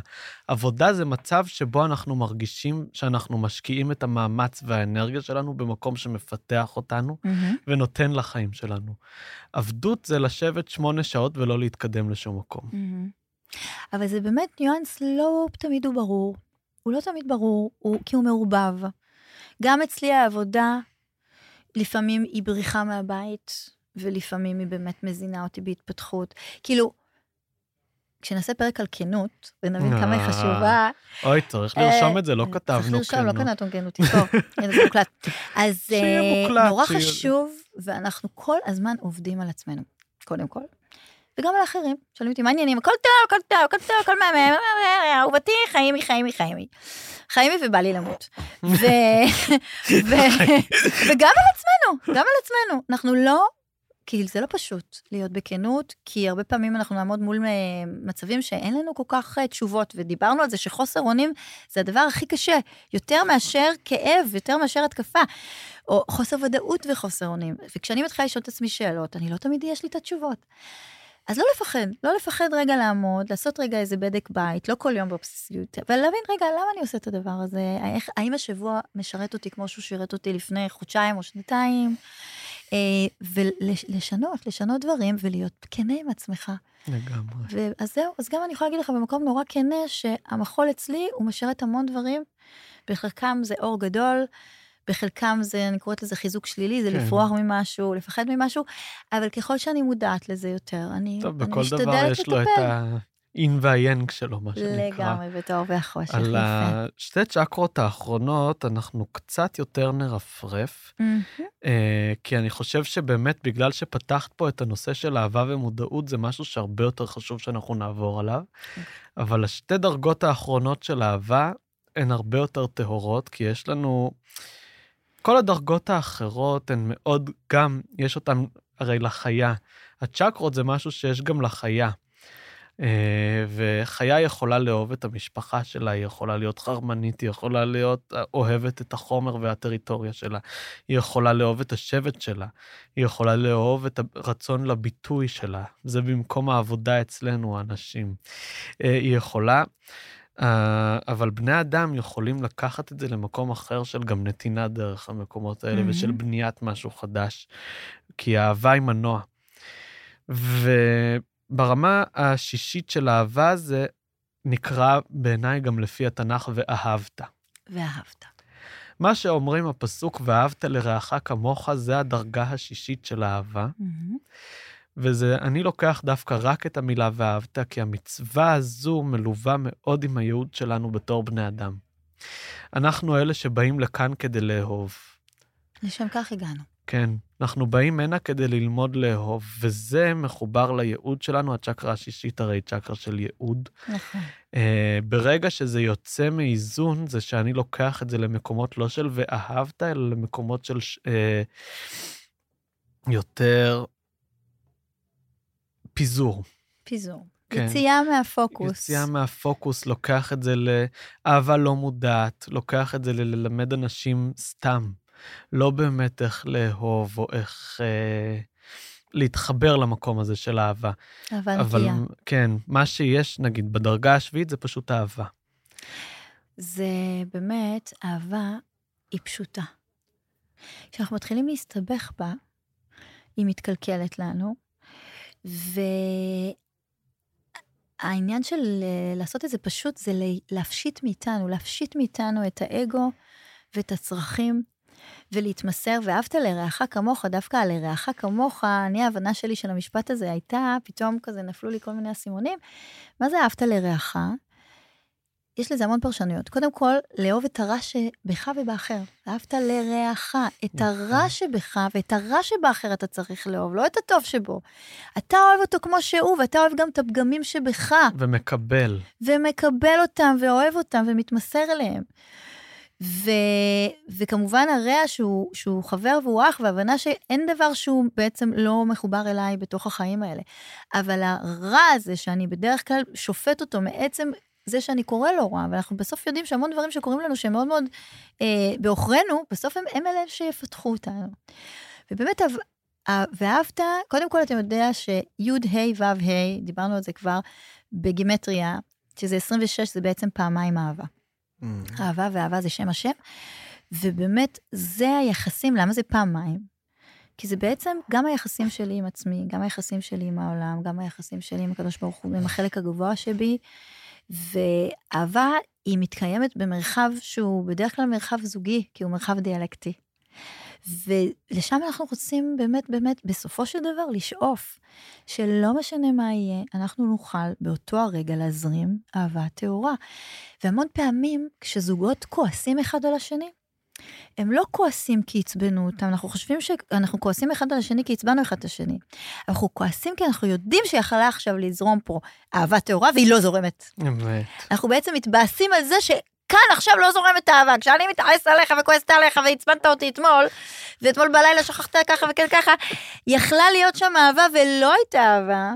עבודה זה מצב שבו אנחנו מרגישים שאנחנו משקיעים את המאמץ והאנרגיה שלנו במקום שמפתח אותנו ונותן לחיים שלנו. עבדות זה לשבת שמונה שעות ולא להתקדם לשום מקום. אבל זה באמת ניואנס לא תמיד הוא ברור. הוא לא תמיד ברור, הוא, כי הוא מעורבב. גם אצלי העבודה, לפעמים היא בריחה מהבית, ולפעמים היא באמת מזינה אותי בהתפתחות. כאילו, כשנעשה פרק על כנות, ונבין כמה היא אה, חשובה, אוי, צריך לרשום אה, את זה, לא צריך כתבנו לרשום, לא כנות. כתבנו כנות, תזכור, זה מוקלט. אז אה, נורא חשוב, ואנחנו כל הזמן עובדים על עצמנו, קודם כל. וגם על האחרים, שואלים אותי, מה העניינים? הכל טוב, הכל טוב, הכל טוב, הכל מהמם, אהובתי, חיימי, חיימי, חיימי. חיימי ובא לי למות. וגם על עצמנו, גם על עצמנו. אנחנו לא, כי זה לא פשוט להיות בכנות, כי הרבה פעמים אנחנו נעמוד מול אה, מצבים שאין לנו כל כך אה, תשובות, ודיברנו על זה שחוסר אונים זה הדבר הכי קשה, יותר מאשר כאב, יותר מאשר התקפה, או חוסר ודאות וחוסר אונים. וכשאני מתחילה לשאול את עצמי שאלות, אני לא תמיד יש לי את התשובות. אז לא לפחד, לא לפחד רגע לעמוד, לעשות רגע איזה בדק בית, לא כל יום באובססיביות, ולהבין רגע למה אני עושה את הדבר הזה, איך, האם השבוע משרת אותי כמו שהוא שירת אותי לפני חודשיים או שנתיים, ולשנות, לשנות דברים ולהיות כנה עם עצמך. לגמרי. אז זהו, אז גם אני יכולה להגיד לך במקום נורא כנה, שהמחול אצלי הוא משרת המון דברים, בחלקם זה אור גדול, בחלקם זה, אני קוראת לזה חיזוק שלילי, זה כן. לפרוח ממשהו, לפחד ממשהו, אבל ככל שאני מודעת לזה יותר, אני, טוב, אני בכל משתדלת דבר יש לו את לטפל. האין והיאנג שלו, מה שנקרא. לגמרי, בתור והחושך, על. השתי צ'קרות האחרונות אנחנו קצת יותר נרפרף. אה, כי אני חושב שבאמת בגלל שפתחת פה את הנושא של אהבה ומודעות, זה משהו שהרבה יותר חשוב שאנחנו נעבור עליו. אבל השתי דרגות האחרונות של אהבה הן הרבה יותר טהורות, כי יש לנו... כל הדרגות האחרות הן מאוד, גם יש אותן הרי לחיה. הצ'קרות זה משהו שיש גם לחיה. אה, וחיה יכולה לאהוב את המשפחה שלה, היא יכולה להיות חרמנית, היא יכולה להיות אה, אוהבת את החומר והטריטוריה שלה, היא יכולה לאהוב את השבט שלה, היא יכולה לאהוב את הרצון לביטוי שלה, זה במקום העבודה אצלנו, האנשים. אה, היא יכולה, אבל בני אדם יכולים לקחת את זה למקום אחר של גם נתינה דרך המקומות האלה, מהמם. ושל בניית משהו חדש, כי האהבה היא מנוע. וברמה השישית של אהבה זה נקרא בעיניי גם לפי התנ"ך ואהבת. ואהבת. מה שאומרים הפסוק ואהבת לרעך כמוך זה הדרגה השישית של אהבה, מהמם. וזה, אני לוקח דווקא רק את המילה ואהבת, כי המצווה הזו מלווה מאוד עם הייעוד שלנו בתור בני אדם. אנחנו אלה שבאים לכאן כדי לאהוב. לשם כך הגענו. כן, אנחנו באים הנה כדי ללמוד לאהוב, וזה מחובר לייעוד שלנו, הצ'קרה השישית הרי צ'קרה של ייעוד. נכון. אה, ברגע שזה יוצא מאיזון, זה שאני לוקח את זה למקומות לא של ואהבת, אלא למקומות של אה, יותר פיזור. פיזור. כן. יציאה מהפוקוס. יציאה מהפוקוס, לוקח את זה לאהבה לא מודעת, לוקח את זה ללמד אנשים סתם. לא באמת איך לאהוב או איך אה, להתחבר למקום הזה של אהבה. אבל אבל נקייה. כן, מה שיש, נגיד, בדרגה השביעית זה פשוט אהבה. זה באמת, אהבה היא פשוטה. כשאנחנו מתחילים להסתבך בה, היא מתקלקלת לנו, והעניין של אה, לעשות את זה פשוט זה להפשיט מאיתנו, להפשיט מאיתנו את האגו ואת הצרכים, ולהתמסר, ואהבת לרעך כמוך, דווקא על לרעך כמוך, אני ההבנה שלי של המשפט הזה הייתה, פתאום כזה נפלו לי כל מיני אסימונים, מה זה אהבת לרעך? יש לזה המון פרשנויות. קודם כל, לאהוב את הרע שבך ובאחר. ואהבת לרעך. את יפה. הרע שבך ואת הרע שבאחר אתה צריך לאהוב, לא את הטוב שבו. אתה אוהב אותו כמו שהוא, ואתה אוהב גם את הפגמים שבך, ומקבל. ומקבל אותם, ואוהב אותם, ומתמסר אליהם. ו... וכמובן הרע שהוא, שהוא חבר והוא אח, והבנה שאין דבר שהוא בעצם לא מחובר אליי בתוך החיים האלה. אבל הרע הזה, שאני בדרך כלל שופט אותו מעצם זה שאני קורא לו רע, ואנחנו בסוף יודעים שהמון דברים שקורים לנו שהם מאוד מאוד אה, בעוכרינו, בסוף הם, הם אלה שיפתחו אותנו. ובאמת, ואהבת, קודם כל אתה יודע שי' ה' ו' ה', דיברנו על זה כבר בגימטריה, שזה 26, זה בעצם פעמיים אהבה. אהבה ואהבה זה שם השם, ובאמת, זה היחסים, למה זה פעמיים? כי זה בעצם גם היחסים שלי עם עצמי, גם היחסים שלי עם העולם, גם היחסים שלי עם הקדוש ברוך הוא, עם החלק הגבוה שבי, ואהבה היא מתקיימת במרחב שהוא בדרך כלל מרחב זוגי, כי הוא מרחב דיאלקטי. ולשם אנחנו רוצים באמת, באמת, בסופו של דבר, לשאוף, שלא משנה מה יהיה, אנחנו נוכל באותו הרגע להזרים אהבה טהורה. והמון פעמים, כשזוגות כועסים אחד על השני, הם לא כועסים כי עצבנו אותם, אנחנו חושבים שאנחנו כועסים אחד על השני כי עצבנו אחד את השני. אנחנו כועסים כי אנחנו יודעים שיכולה עכשיו לזרום פה אהבה טהורה והיא לא זורמת. אמת. אנחנו בעצם מתבאסים על זה שכאן עכשיו לא זורמת אהבה. כשאני מתעס עליך וכועסת עליך ועצבנת אותי אתמול, ואתמול בלילה שכחת ככה וכן ככה, יכלה להיות שם אהבה ולא הייתה אהבה.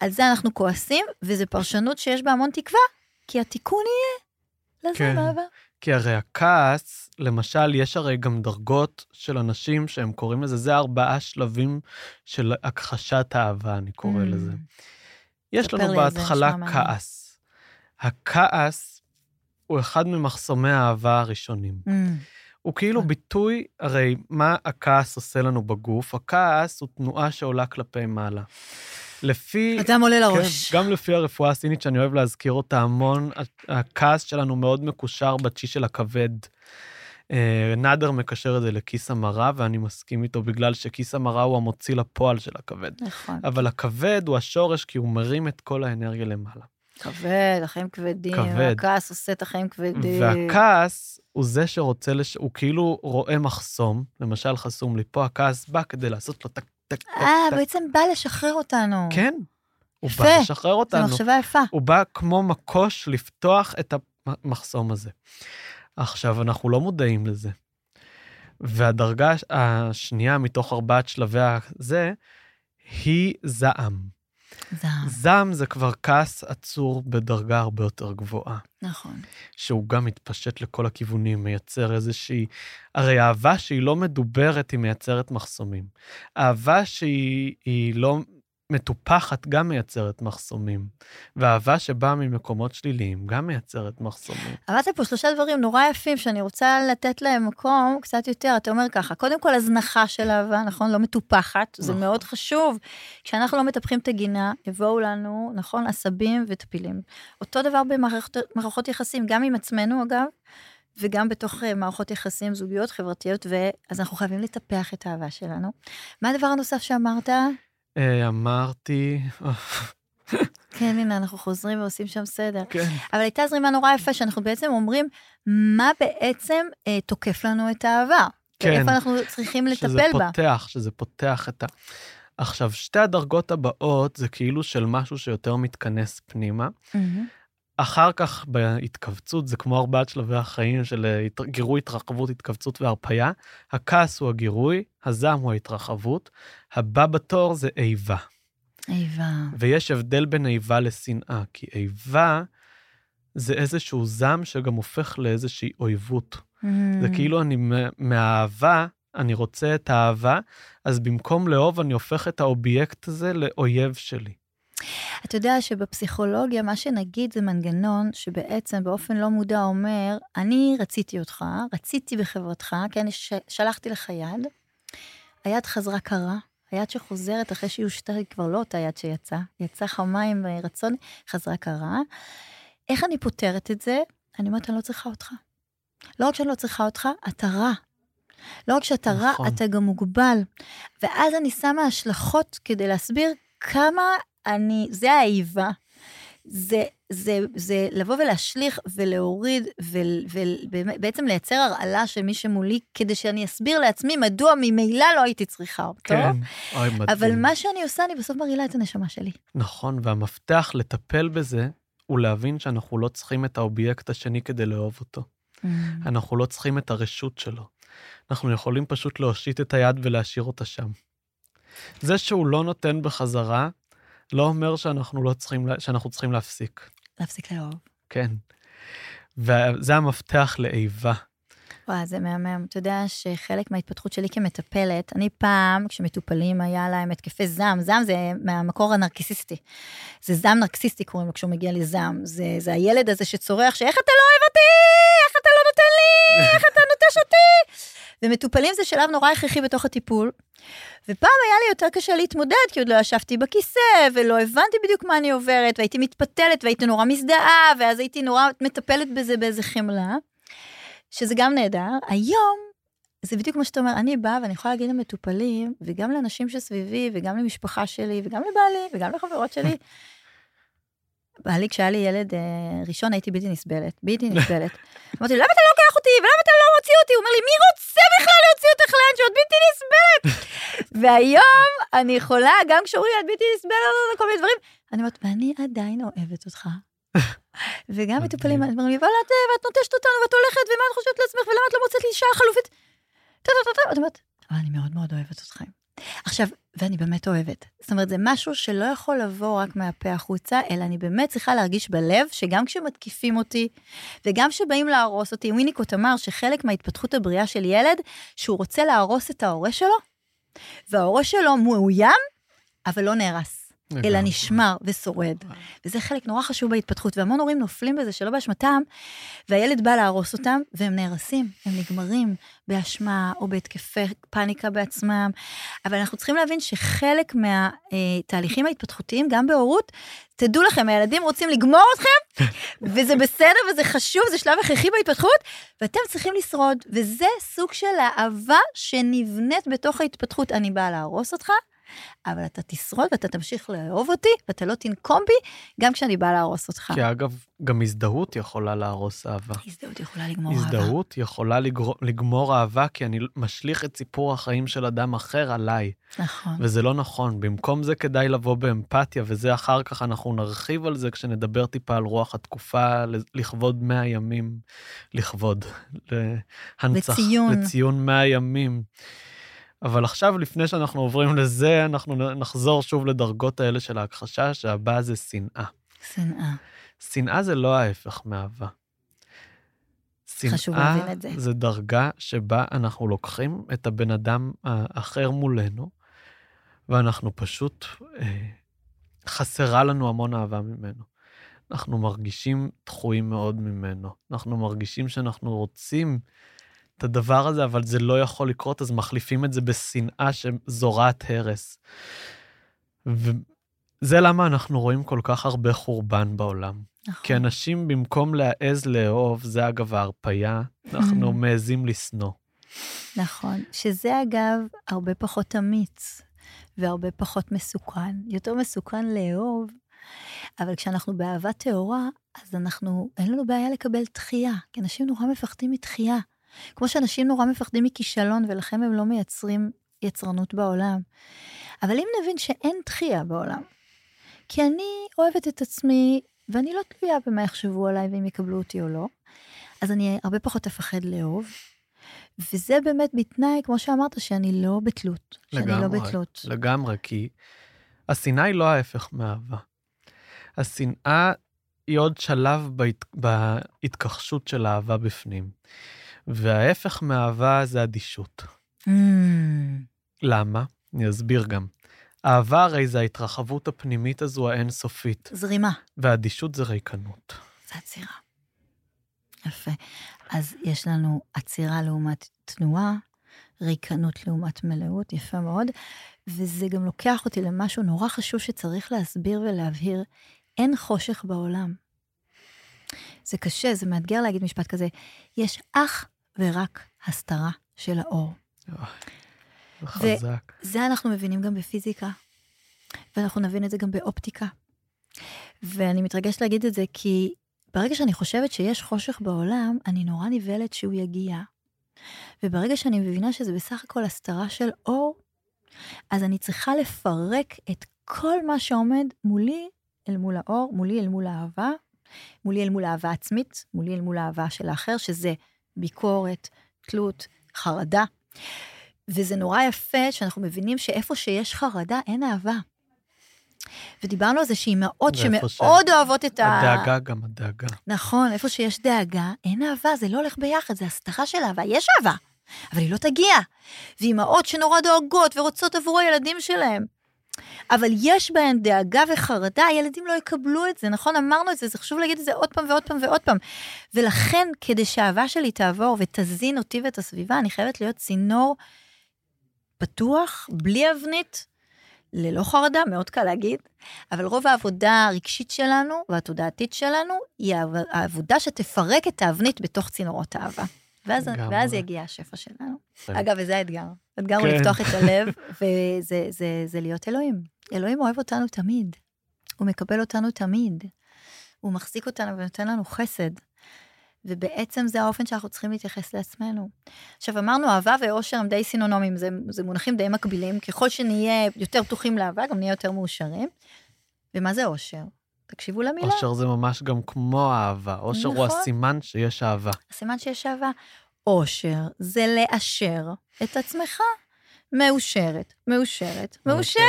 על זה אנחנו כועסים, וזו פרשנות שיש בה המון תקווה, כי התיקון יהיה לזרום כן. אהבה. כי הרי הכעס, למשל, יש הרי גם דרגות של אנשים שהם קוראים לזה, זה ארבעה שלבים של הכחשת האהבה, אני קורא mm. לזה. יש לנו בהתחלה. כעס. הכעס הוא אחד ממחסומי האהבה הראשונים. mm, הוא כאילו נכון. ביטוי, הרי מה הכעס עושה לנו בגוף? הכעס הוא תנועה שעולה כלפי מעלה. לפי... אדם עולה כן, לראש. גם לפי הרפואה הסינית, שאני אוהב להזכיר אותה המון, הכעס שלנו מאוד מקושר בצ'י של הכבד. אה, נאדר מקשר את זה לכיס המרה, ואני מסכים איתו בגלל שכיס המרה הוא המוציא לפועל של הכבד. נכון. אבל הכבד הוא השורש כי הוא מרים את כל האנרגיה למעלה. כבד, החיים כבדים, כבד. הכעס עושה את החיים כבדים. והכעס הוא זה שרוצה, לש... הוא כאילו רואה מחסום, למשל חסום לי פה, הכעס בא כדי לעשות לו טק טק טק אה. בעצם בא לשחרר אותנו. כן, הוא יפה. בא לשחרר זו אותנו. מחשבה יפה. הוא בא כמו מקוש לפתוח את המחסום הזה. עכשיו, אנחנו לא מודעים לזה. והדרגה הש- השנייה מתוך ארבעת שלבי הזה, היא זעם. זעם, זעם זה כבר כעס עצור בדרגה הרבה יותר גבוהה, נכון. שהוא גם מתפשט לכל הכיוונים, מייצר איזושהי... הרי אהבה שהיא לא מדוברת, היא מייצרת מחסומים. אהבה שהיא היא לא מטופחת גם מייצרת מחסומים. ואהבה שבאה ממקומות שליליים גם מייצרת מחסומים. אמרת פה שלושה דברים נורא יפים שאני רוצה לתת להם מקום קצת יותר. אתה אומר ככה, קודם כל הזנחה של אהבה, נכון? לא מטופחת, זה נכון. מאוד חשוב. כשאנחנו לא מטפחים את הגינה, יבואו לנו, נכון, עשבים וטפילים. אותו דבר במערכות יחסים, גם עם עצמנו אגב, וגם בתוך אה, מערכות יחסים זוגיות, חברתיות, ואז אנחנו חייבים לטפח את האהבה שלנו. מה הדבר הנוסף שאמרת? אה, אמרתי, כן, הנה, אנחנו חוזרים ועושים שם סדר. כן, אבל הייתה זרימה נורא יפה, שאנחנו בעצם אומרים, מה בעצם אה, תוקף לנו את האהבה? כן. ואיפה אנחנו צריכים שזה לטפל בה. פותח, שזה פותח את ה... עכשיו, שתי הדרגות הבאות זה כאילו של משהו שיותר מתכנס פנימה. מהמם. אחר כך בהתכווצות, זה כמו ארבעת שלבי החיים של אה, גירוי, התרחבות, התכווצות והרפייה. הכעס הוא הגירוי, הזעם הוא ההתרחבות, הבא בתור זה איבה. איבה. ויש הבדל בין איבה לשנאה, כי איבה זה איזשהו זעם שגם הופך לאיזושהי אויבות. זה mm. כאילו אני מה- מהאהבה, אני רוצה את האהבה, אז במקום לאהוב אני הופך את האובייקט הזה לאויב שלי. אתה יודע שבפסיכולוגיה, מה שנגיד זה מנגנון שבעצם באופן לא מודע אומר, אני רציתי אותך, רציתי בחברתך, כן, ש- שלחתי לך יד, היד חזרה קרה, היד שחוזרת אחרי שהיא הושתה היא כבר לא אותה יד שיצאה, יצאה חמה עם רצון, חזרה קרה. איך אני פותרת את זה? אני אומרת, אני לא צריכה אותך. לא רק שאני לא צריכה אותך, אתה רע. לא רק שאתה רע, נכון. אתה גם מוגבל. ואז אני שמה השלכות כדי להסביר כמה אני, זה האיבה, זה, זה, זה לבוא ולהשליך ולהוריד ובעצם לייצר הרעלה של מי שמולי, כדי שאני אסביר לעצמי מדוע ממילא לא הייתי צריכה אותו. כן, אוי, מדהים. אבל מה שאני עושה, אני בסוף מרעילה את הנשמה שלי. נכון, והמפתח לטפל בזה הוא להבין שאנחנו לא צריכים את האובייקט השני כדי לאהוב אותו. Mm. אנחנו לא צריכים את הרשות שלו. אנחנו יכולים פשוט להושיט את היד ולהשאיר אותה שם. זה שהוא לא נותן בחזרה, לא אומר שאנחנו לא צריכים, שאנחנו צריכים להפסיק. להפסיק לאהוב. כן. וזה המפתח לאיבה. וואי, זה מהמם. אתה יודע שחלק מההתפתחות שלי כמטפלת, אני פעם, כשמטופלים היה להם התקפי זעם, זעם זה מהמקור הנרקיסיסטי. זה זעם נרקסיסטי קוראים לו כשהוא מגיע לזעם. זה, זה הילד הזה שצורח שאיך אתה לא אוהב אותי? איך אתה לא נותן לי? איך נוטש אותי? ומטופלים זה שלב נורא הכרחי בתוך הטיפול. ופעם היה לי יותר קשה להתמודד, כי עוד לא ישבתי בכיסא, ולא הבנתי בדיוק מה אני עוברת, והייתי מתפתלת, והייתי נורא מזדהה, ואז הייתי נורא מטפלת בזה באיזה חמלה. שזה גם נהדר. היום, זה בדיוק מה שאתה אומר, אני באה ואני יכולה להגיד למטופלים, וגם לאנשים שסביבי, וגם למשפחה שלי, וגם לבעלי, וגם לחברות שלי. בעלי, כשהיה לי ילד אה, ראשון, הייתי בלתי נסבלת, בלתי נסבלת. אמרתי למה אתה לא אותי? ולמה אתה לא מוציא אותי? הוא אומר לי, מי רוצה בכלל להוציא אותך לאן שאת בלתי נסבלת? והיום אני יכולה, גם כשאומרים לי, את בלתי נסבלת, כל מיני דברים, אני אומרת, ואני עדיין אוהבת אותך. וגם מטופלים אומרים לי, אבל את, אה, נוטשת אותנו, ואת הולכת, ומה את חושבת לעצמך, ולמה את לא מוצאת לי אישה חלופית? ואת אומרת, אבל אני מאוד מאוד אוהבת אתכם. עכשיו, ואני באמת אוהבת. זאת אומרת, זה משהו שלא יכול לבוא רק מהפה החוצה, אלא אני באמת צריכה להרגיש בלב שגם כשמתקיפים אותי, וגם כשבאים להרוס אותי, וויניקוט אמר שחלק מההתפתחות הבריאה של ילד, שהוא רוצה להרוס את ההורה שלו, וההורה שלו מאוים, אבל לא נהרס. אלא. נשמר ושורד. וזה חלק נורא חשוב בהתפתחות, והמון הורים נופלים בזה שלא באשמתם, והילד בא להרוס אותם, והם נהרסים, הם נגמרים באשמה או בהתקפי פאניקה בעצמם. אבל אנחנו צריכים להבין שחלק מהתהליכים ההתפתחותיים, גם בהורות, תדעו לכם, הילדים רוצים לגמור אתכם, וזה בסדר וזה חשוב, זה שלב הכרחי בהתפתחות, ואתם צריכים לשרוד, וזה סוג של אהבה שנבנית בתוך ההתפתחות. אני באה להרוס אותך, אבל אתה תשרוד ואתה תמשיך לאהוב אותי, ואתה לא תנקום בי, גם כשאני באה להרוס אותך. כי אגב, גם הזדהות יכולה להרוס אהבה. הזדהות יכולה לגמור אהבה. הזדהות יכולה לגר... לגמור אהבה, כי אני משליך את סיפור החיים של אדם אחר עליי, נכון. וזה לא נכון. במקום זה כדאי לבוא באמפתיה, וזה אחר כך אנחנו נרחיב על זה כשנדבר טיפה על רוח התקופה, לכבוד 100 ימים, לכבוד, להנצח, לציון. לציון 100 ימים. אבל עכשיו, לפני שאנחנו עוברים לזה, אנחנו נחזור שוב לדרגות האלה של ההכחשה, שהבא זה שנאה. שנאה. שנאה זה לא ההפך מאהבה. חשוב שנאה להבין את זה. זה דרגה שבה אנחנו לוקחים את הבן אדם האחר מולנו, ואנחנו פשוט, אה, חסרה לנו המון אהבה ממנו. אנחנו מרגישים דחויים מאוד ממנו. אנחנו מרגישים שאנחנו רוצים את הדבר הזה, אבל זה לא יכול לקרות, אז מחליפים את זה בשנאה שזורעת הרס. וזה למה אנחנו רואים כל כך הרבה חורבן בעולם. נכון. כי אנשים, במקום להעז לאהוב, זה אגב ההרפייה, אנחנו מעזים לשנוא. נכון. שזה אגב הרבה פחות אמיץ, והרבה פחות מסוכן. יותר מסוכן לאהוב, אבל כשאנחנו באהבה טהורה, אז אנחנו, אין לנו בעיה לקבל דחייה, כי אנשים נורא מפחדים מדחייה. כמו שאנשים נורא מפחדים מכישלון, ולכן הם לא מייצרים יצרנות בעולם. אבל אם נבין שאין דחייה בעולם, כי אני אוהבת את עצמי, ואני לא תלויה במה יחשבו עליי ואם יקבלו אותי או לא, אז אני הרבה פחות אפחד לאהוב. וזה באמת בתנאי, כמו שאמרת, שאני לא בתלות. שאני לא לגמרי, בתלות. לגמרי, כי השנאה היא לא ההפך מאהבה. השנאה היא עוד שלב בהת... בהתכחשות של אהבה בפנים. וההפך מאהבה זה אדישות. Mm, למה? אני אסביר גם. אהבה הרי זה ההתרחבות הפנימית הזו האינסופית, זרימה, ואדישות זה ריקנות. זה עצירה. יפה. אז יש לנו עצירה לעומת תנועה, ריקנות לעומת מלאות, יפה מאוד, וזה גם לוקח אותי למשהו נורא חשוב שצריך להסביר ולהבהיר, אין חושך בעולם. זה קשה, זה מאתגר להגיד משפט כזה, יש אך ורק הסתרה של האור. זה חזק. זה אנחנו מבינים גם בפיזיקה, ואנחנו נבין את זה גם באופטיקה. ואני מתרגשת להגיד את זה כי ברגע שאני חושבת שיש חושך בעולם, אני נורא נבהלת שהוא יגיע. וברגע שאני מבינה שזה בסך הכל הסתרה של אור, אז אני צריכה לפרק את כל מה שעומד מולי אל מול האור, מולי אל מול האהבה, מולי אל מול אהבה עצמית, מולי אל מול האהבה של האחר, שזה ביקורת, תלות, חרדה. וזה נורא יפה שאנחנו מבינים שאיפה שיש חרדה, אין אהבה. ודיברנו על זה שאימהות שמאוד ש... אוהבות את ה... הדאגה גם, הדאגה. נכון, איפה שיש דאגה, אין אהבה, זה לא הולך ביחד, זה הסתרה של אהבה. יש אהבה, אבל היא לא תגיע. ואימהות שנורא דואגות ורוצות עבור הילדים שלהם. אבל יש בהן דאגה וחרדה, הילדים לא יקבלו את זה, נכון? אמרנו את זה, זה חשוב להגיד את זה עוד פעם ועוד פעם ועוד פעם. ולכן, כדי שהאהבה שלי תעבור ותזין אותי ואת הסביבה, אני חייבת להיות צינור פתוח, בלי אבנית, ללא חרדה, מאוד קל להגיד, אבל רוב העבודה הרגשית שלנו והתודעתית שלנו היא העבודה שתפרק את האבנית בתוך צינורות האהבה. ואז, ואז יגיע השפע שלנו. אגב, וזה האתגר. האתגר כן. הוא לפתוח את הלב, וזה זה, זה להיות אלוהים. אלוהים אוהב אותנו תמיד. הוא מקבל אותנו תמיד. הוא מחזיק אותנו ונותן לנו חסד. ובעצם זה האופן שאנחנו צריכים להתייחס לעצמנו. עכשיו אמרנו אהבה ואושר הם די סינונומים, זה, זה מונחים די מקבילים, ככל שנהיה יותר פתוחים לאהבה, גם נהיה יותר מאושרים. ומה זה אושר? תקשיבו למילה. אושר זה ממש גם כמו אהבה, אושר נכון. הוא הסימן שיש אהבה. הסימן שיש אהבה. אושר זה לאשר את עצמך. מאושרת, מאושרת, מאושרת.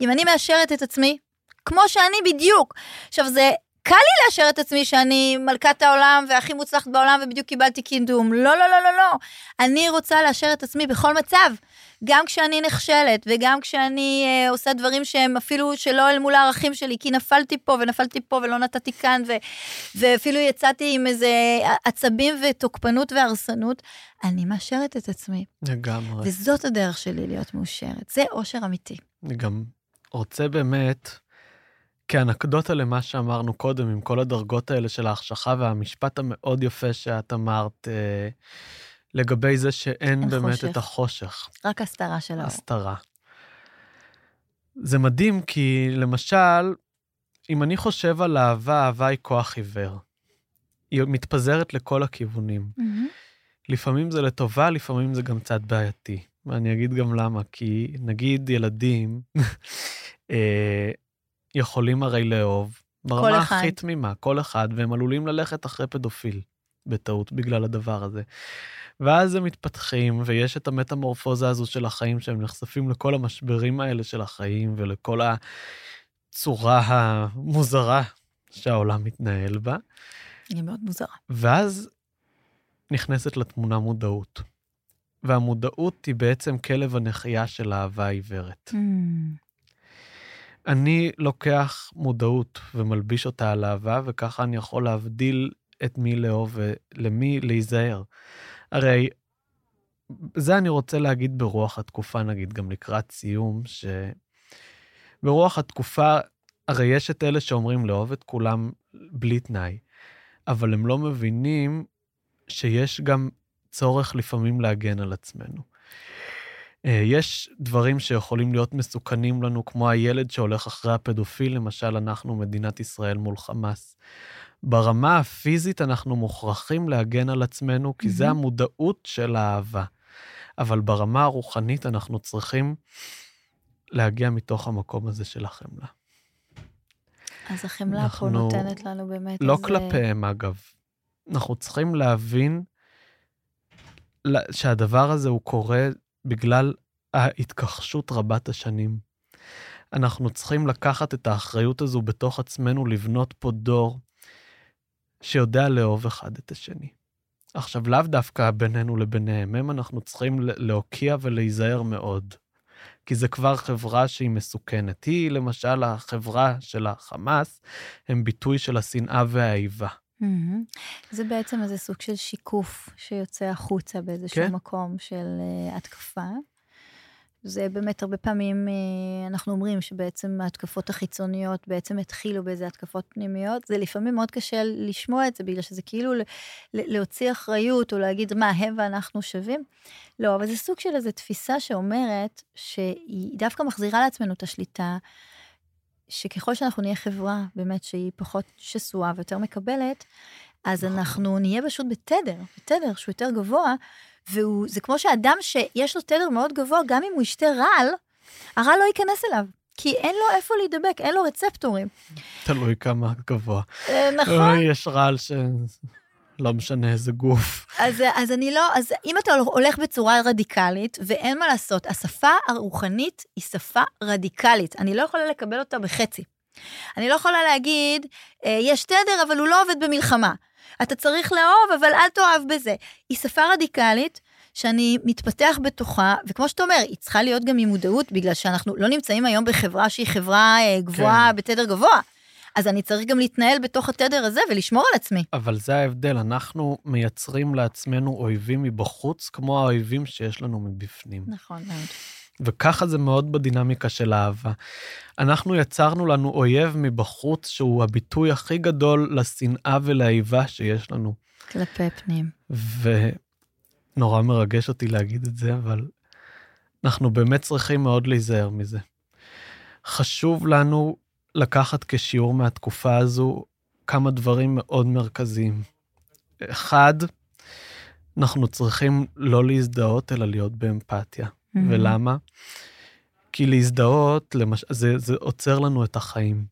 אם אני מאשרת את עצמי, כמו שאני בדיוק. עכשיו, זה קל לי לאשר את עצמי שאני מלכת העולם והכי מוצלחת בעולם ובדיוק קיבלתי קידום. לא, לא, לא, לא, לא. אני רוצה לאשר את עצמי בכל מצב. גם כשאני נכשלת וגם כשאני אה, עושה דברים שהם אפילו שלא אל מול הערכים שלי, כי נפלתי פה ונפלתי פה ולא נתתי כאן, ו, ואפילו יצאתי עם איזה עצבים ותוקפנות והרסנות, אני מאשרת את עצמי. לגמרי. וזאת הדרך שלי להיות מאושרת. זה אושר אמיתי. אני גם רוצה באמת... כאנקדוטה למה שאמרנו קודם, עם כל הדרגות האלה של ההחשכה והמשפט המאוד יפה שאת אמרת אה, לגבי זה שאין באמת חושך. את החושך. רק הסתרה של האור. הסתרה. זה מדהים כי למשל, אם אני חושב על אהבה, אהבה היא כוח עיוור. היא מתפזרת לכל הכיוונים. Mm-hmm. לפעמים זה לטובה, לפעמים זה גם קצת בעייתי. ואני אגיד גם למה, כי נגיד ילדים, אה, יכולים הרי לאהוב, ברמה הכי תמימה, כל אחד, והם עלולים ללכת אחרי פדופיל, בטעות, בגלל הדבר הזה. ואז הם מתפתחים, ויש את המטמורפוזה הזו של החיים, שהם נחשפים לכל המשברים האלה של החיים, ולכל הצורה המוזרה שהעולם מתנהל בה. היא מאוד מוזרה. ואז נכנסת לתמונה מודעות. והמודעות היא בעצם כלב הנחייה של אהבה עיוורת. Mm. אני לוקח מודעות ומלביש אותה על אהבה, וככה אני יכול להבדיל את מי לאהוב ולמי להיזהר. הרי זה אני רוצה להגיד ברוח התקופה, נגיד, גם לקראת סיום, שברוח התקופה, הרי יש את אלה שאומרים לאהוב את כולם בלי תנאי, אבל הם לא מבינים שיש גם צורך לפעמים להגן על עצמנו. אה, יש דברים שיכולים להיות מסוכנים לנו, כמו הילד שהולך אחרי הפדופיל, למשל, אנחנו, מדינת ישראל מול חמאס. ברמה הפיזית אנחנו מוכרחים להגן על עצמנו, כי mm-hmm. זה המודעות של האהבה. אבל ברמה הרוחנית אנחנו צריכים להגיע מתוך המקום הזה של החמלה. אז החמלה אנחנו... פה נותנת לנו באמת לא איזה... כלפיהם, אגב. אנחנו צריכים להבין שהדבר הזה הוא קורה בגלל ההתכחשות רבת השנים. אנחנו צריכים לקחת את האחריות הזו בתוך עצמנו, לבנות פה דור שיודע לאהוב אחד את השני. עכשיו, לאו דווקא בינינו לביניהם, הם אנחנו צריכים להוקיע ולהיזהר מאוד. כי זה כבר חברה שהיא מסוכנת. היא, למשל, החברה של החמאס, הם ביטוי של השנאה והאיבה. Mm-hmm. זה בעצם איזה סוג של שיקוף שיוצא החוצה באיזשהו כן. מקום של uh, התקפה. זה באמת הרבה פעמים uh, אנחנו אומרים שבעצם ההתקפות החיצוניות בעצם התחילו באיזה התקפות פנימיות. זה לפעמים מאוד קשה לשמוע את זה, בגלל שזה כאילו להוציא אחריות או להגיד מה, הם ואנחנו שווים. לא, אבל זה סוג של איזו תפיסה שאומרת שהיא דווקא מחזירה לעצמנו את השליטה. שככל שאנחנו נהיה חברה באמת שהיא פחות שסועה ויותר מקבלת, אז אנחנו נהיה פשוט בתדר, בתדר שהוא יותר גבוה, וזה כמו שאדם שיש לו תדר מאוד גבוה, גם אם הוא ישתה רעל, הרעל לא ייכנס אליו. כי אין לו איפה להידבק, אין לו רצפטורים. תלוי כמה גבוה. אה, נכון. אוי, יש רעל ש... לא משנה איזה גוף. אז, אז אני לא, אז אם אתה הולך בצורה רדיקלית, ואין מה לעשות, השפה הרוחנית היא שפה רדיקלית. אני לא יכולה לקבל אותה בחצי. אני לא יכולה להגיד, אה, יש תדר, אבל הוא לא עובד במלחמה. אתה צריך לאהוב, אבל אל תאהב בזה. היא שפה רדיקלית, שאני מתפתח בתוכה, וכמו שאתה אומר, היא צריכה להיות גם עם מודעות, בגלל שאנחנו לא נמצאים היום בחברה שהיא חברה אה, גבוהה כן. בתדר גבוה. אז אני צריך גם להתנהל בתוך התדר הזה ולשמור על עצמי. אבל זה ההבדל, אנחנו מייצרים לעצמנו אויבים מבחוץ, כמו האויבים שיש לנו מבפנים. נכון מאוד. וככה זה מאוד בדינמיקה של אהבה. אנחנו יצרנו לנו אויב מבחוץ, שהוא הביטוי הכי גדול לשנאה ולאיבה שיש לנו. כלפי פנים. ונורא מרגש אותי להגיד את זה, אבל אנחנו באמת צריכים מאוד להיזהר מזה. חשוב לנו לקחת כשיעור מהתקופה הזו כמה דברים מאוד מרכזיים. אחד, אנחנו צריכים לא להזדהות, אלא להיות באמפתיה. Mm-hmm. ולמה? כי להזדהות, למש... זה, זה עוצר לנו את החיים.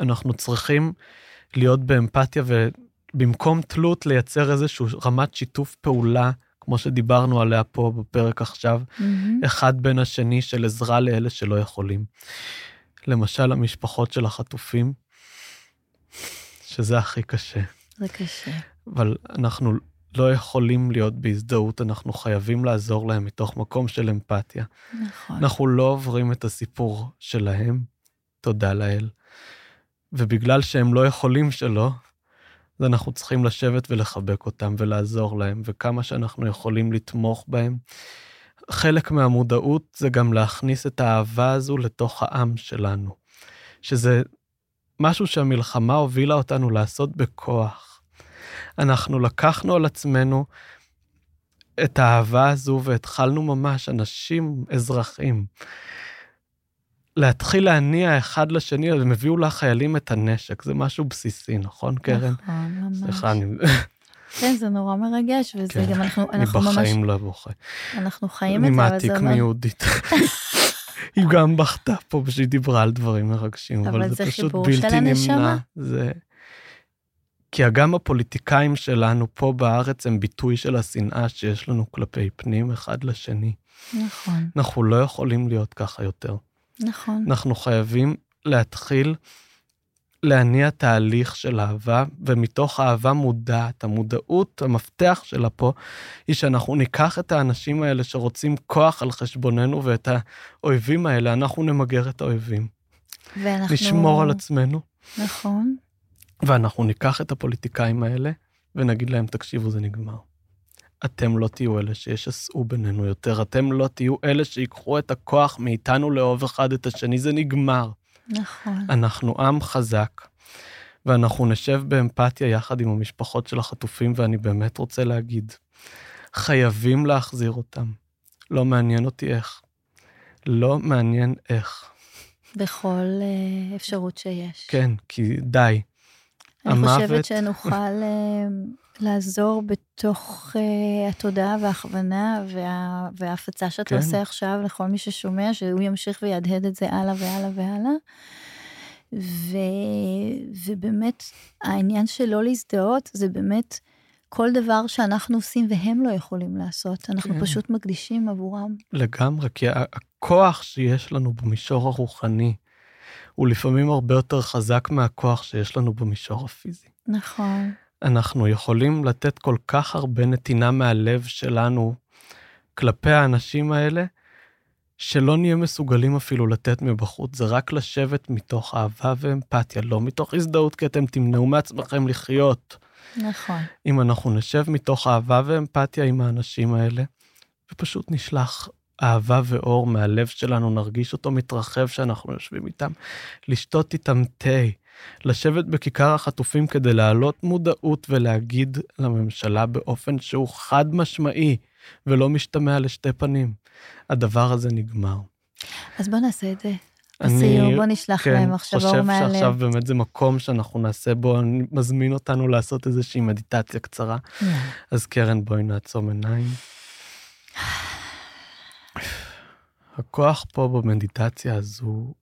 אנחנו צריכים להיות באמפתיה ובמקום תלות לייצר איזושהי רמת שיתוף פעולה, כמו שדיברנו עליה פה בפרק עכשיו, mm-hmm. אחד בין השני של עזרה לאלה שלא יכולים. למשל המשפחות של החטופים, שזה הכי קשה. זה קשה. אבל אנחנו לא יכולים להיות בהזדהות, אנחנו חייבים לעזור להם מתוך מקום של אמפתיה. נכון. אנחנו לא עוברים את הסיפור שלהם, תודה לאל. ובגלל שהם לא יכולים שלא, אז אנחנו צריכים לשבת ולחבק אותם ולעזור להם, וכמה שאנחנו יכולים לתמוך בהם. חלק מהמודעות זה גם להכניס את האהבה הזו לתוך העם שלנו, שזה משהו שהמלחמה הובילה אותנו לעשות בכוח. אנחנו לקחנו על עצמנו את האהבה הזו והתחלנו ממש, אנשים, אזרחים, להתחיל להניע אחד לשני, הם הביאו לחיילים את הנשק, זה משהו בסיסי, נכון, קרן? נכון, ממש. סליחה, אני... כן, זה נורא מרגש, וזה כן, גם אנחנו, אנחנו אני ממש... בחיים לא בוכה. אנחנו חיים את זה, אני אבל זה מעתיק אומר... מיהודית. היא גם בכתה פה כשהיא דיברה על דברים מרגשים, אבל אבל זה זה פשוט חיבור של בלתי הנשמה. נמנע. זה... כי גם הפוליטיקאים שלנו פה בארץ הם ביטוי של השנאה שיש לנו כלפי פנים אחד לשני. נכון, אנחנו לא יכולים להיות ככה יותר. נכון. אנחנו חייבים להתחיל להניע תהליך של אהבה, ומתוך אהבה מודעת, המודעות, המפתח שלה פה, היא שאנחנו ניקח את האנשים האלה שרוצים כוח על חשבוננו, ואת האויבים האלה, אנחנו נמגר את האויבים. ואנחנו... נשמור על עצמנו, נכון, ואנחנו ניקח את הפוליטיקאים האלה, ונגיד להם, תקשיבו, זה נגמר. אתם לא תהיו אלה שישסעו בינינו יותר, אתם לא תהיו אלה שיקחו את הכוח מאיתנו לאהוב אחד את השני, זה נגמר. נכון. אנחנו עם חזק, ואנחנו נשב באמפתיה יחד עם המשפחות של החטופים, ואני באמת רוצה להגיד, חייבים להחזיר אותם. לא מעניין אותי איך. לא מעניין איך. בכל אה, אפשרות שיש. כן, כי די. אני חושבת המוות- שנוכל אה, לעזור בתוך אה, התודעה וההכוונה וה, וההפצה שאתה כן. עושה עכשיו לכל מי ששומע, שהוא ימשיך ויהדהד את זה הלאה והלאה והלאה. ו, ובאמת, העניין של לא להזדהות זה באמת כל דבר שאנחנו עושים והם לא יכולים לעשות. אנחנו כן. פשוט מקדישים עבורם. לגמרי, כי הכוח שיש לנו במישור הרוחני, הוא לפעמים הרבה יותר חזק מהכוח שיש לנו במישור הפיזי. נכון, אנחנו יכולים לתת כל כך הרבה נתינה מהלב שלנו כלפי האנשים האלה, שלא נהיה מסוגלים אפילו לתת מבחוץ, זה רק לשבת מתוך אהבה ואמפתיה, לא מתוך הזדהות, כי אתם תמנעו מעצמכם לחיות. נכון. אם אנחנו נשב מתוך אהבה ואמפתיה עם האנשים האלה, ופשוט נשלח אהבה ואור מהלב שלנו, נרגיש אותו מתרחב שאנחנו יושבים איתם, לשתות איתם תה, לשבת בכיכר החטופים כדי להעלות מודעות ולהגיד לממשלה באופן שהוא חד משמעי ולא משתמע לשתי פנים. הדבר הזה נגמר. אז בוא נעשה את זה בסיום, בוא נשלח כן, להם מחשבה חושב ומהלב. שעכשיו באמת זה מקום שאנחנו נעשה בו, אני מזמין אותנו לעשות איזושהי מדיטציה קצרה. יאללה. אז קרן, בואי נעצום עיניים. הכוח פה במדיטציה הזו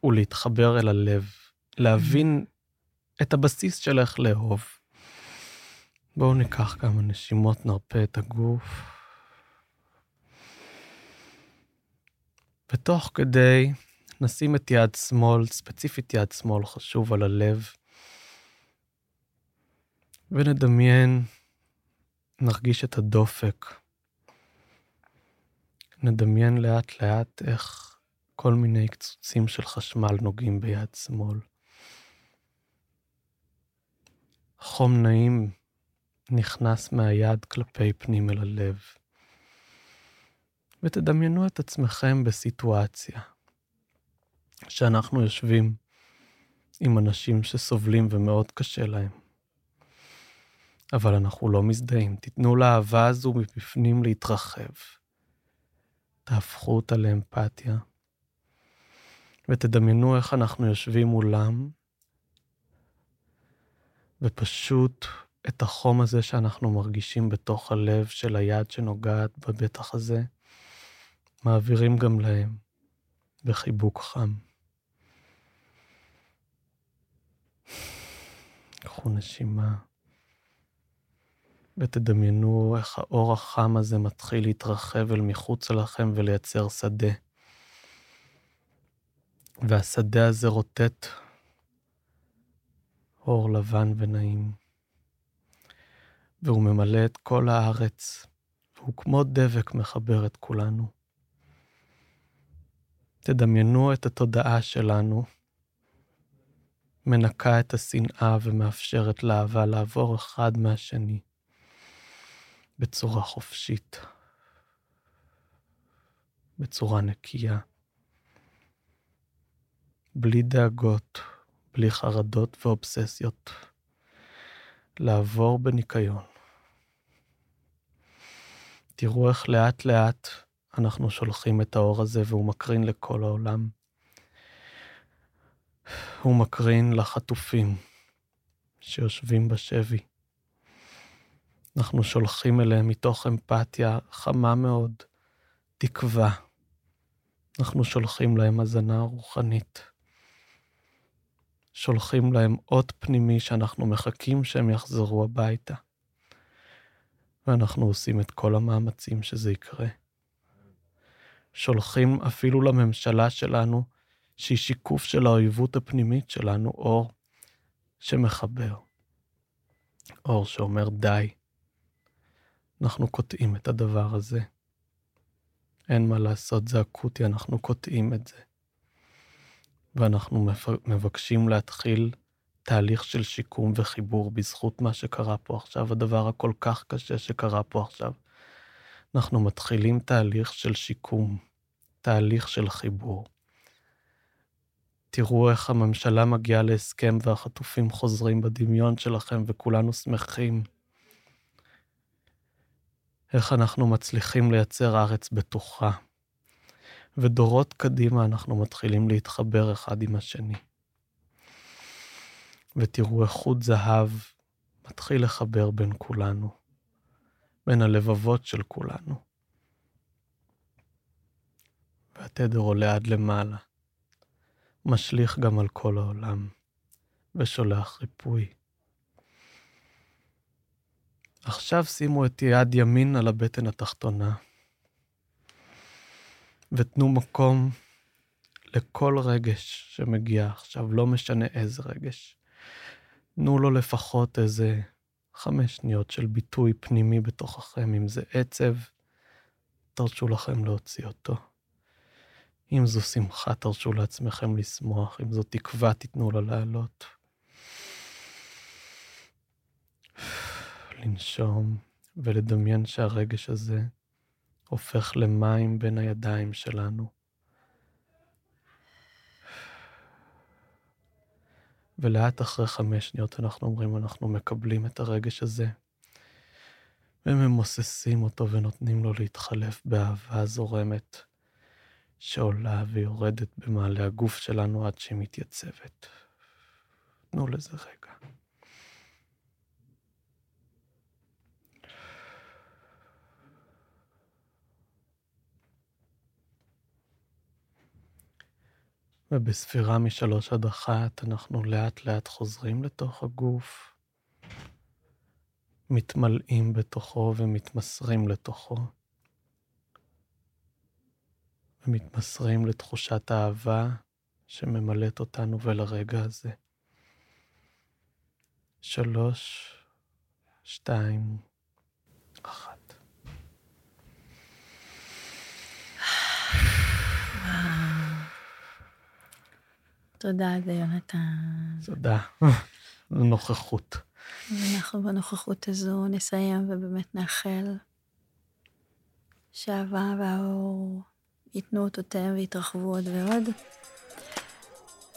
הוא להתחבר אל הלב, להבין את הבסיס של איך לאהוב. בואו ניקח כמה נשימות, נרפה את הגוף. ותוך כדי נשים את יד שמאל, ספציפית יד שמאל חשוב על הלב, ונדמיין, נרגיש את הדופק. נדמיין לאט לאט איך כל מיני קצוצים של חשמל נוגעים ביד שמאל. חום נעים נכנס מהיד כלפי פנים אל הלב. ותדמיינו את עצמכם בסיטואציה שאנחנו יושבים עם אנשים שסובלים ומאוד קשה להם. אבל אנחנו לא מזדהים. תיתנו לאהבה הזו מבפנים להתרחב. תהפכו אותה לאמפתיה, ותדמיינו איך אנחנו יושבים מולם, ופשוט את החום הזה שאנחנו מרגישים בתוך הלב של היד שנוגעת בבטח הזה, מעבירים גם להם בחיבוק חם. קחו נשימה, ותדמיינו איך האור החם הזה מתחיל להתרחב אל מחוץ לכם ולייצר שדה. והשדה הזה רוטט אור לבן ונעים. והוא ממלא את כל הארץ, והוא כמו דבק מחבר את כולנו. תדמיינו את התודעה שלנו, מנקה את השנאה ומאפשרת לאהבה לעבור אחד מהשני בצורה חופשית, בצורה נקייה, בלי דאגות, בלי חרדות ואובססיות, לעבור בניקיון. תראו איך לאט לאט אנחנו שולחים את האור הזה והוא מקרין לכל העולם. הוא מקרין לחטופים שיושבים בשבי. אנחנו שולחים אליהם מתוך אמפתיה חמה מאוד, תקווה. אנחנו שולחים להם הזנה רוחנית. שולחים להם אות פנימי שאנחנו מחכים שהם יחזרו הביתה. ואנחנו עושים את כל המאמצים שזה יקרה. שולחים אפילו לממשלה שלנו, שהיא שיקוף של האויבות הפנימית שלנו, אור שמחבר. אור שאומר די. אנחנו קוטעים את הדבר הזה. אין מה לעשות, זה אקוטי, אנחנו קוטעים את זה. ואנחנו מבקשים להתחיל תהליך של שיקום וחיבור בזכות מה שקרה פה עכשיו, הדבר הכל כך קשה שקרה פה עכשיו. אנחנו מתחילים תהליך של שיקום, תהליך של חיבור. תראו איך הממשלה מגיעה להסכם והחטופים חוזרים בדמיון שלכם וכולנו שמחים. איך אנחנו מצליחים לייצר ארץ בטוחה. ודורות קדימה אנחנו מתחילים להתחבר אחד עם השני. ותראו איך חוט זהב מתחיל לחבר בין כולנו, בין הלבבות של כולנו. והתדר עולה עד למעלה, משליך גם על כל העולם, ושולח ריפוי. עכשיו שימו את יד ימין על הבטן התחתונה, ותנו מקום לכל רגש שמגיע עכשיו, לא משנה איזה רגש. תנו לו לפחות איזה חמש שניות של ביטוי פנימי בתוככם, אם זה עצב, תרשו לכם להוציא אותו. אם זו שמחה, תרשו לעצמכם לשמוח, אם זו תקווה, תיתנו לה לעלות. לנשום ולדמיין שהרגש הזה הופך למים בין הידיים שלנו. ולאט אחרי חמש שניות אנחנו אומרים, אנחנו מקבלים את הרגש הזה, וממוססים אותו ונותנים לו להתחלף באהבה זורמת, שעולה ויורדת במעלה הגוף שלנו עד שהיא מתייצבת. תנו לזה רגע. ובספירה משלוש עד אחת אנחנו לאט לאט חוזרים לתוך הגוף, מתמלאים בתוכו ומתמסרים לתוכו, ומתמסרים לתחושת האהבה שממלאת אותנו ולרגע הזה. שלוש, שתיים, אחת. תודה על זה, יונתן. תודה. נוכחות. ואנחנו בנוכחות הזו נסיים ובאמת נאחל שהאהבה והאור ייתנו אותותיהם ויתרחבו עוד ועוד,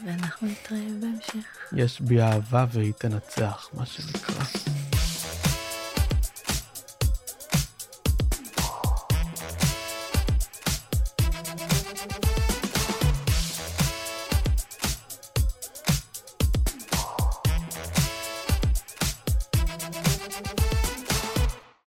ואנחנו נתראה בהמשך. יש בי אהבה והיא תנצח, מה שנקרא.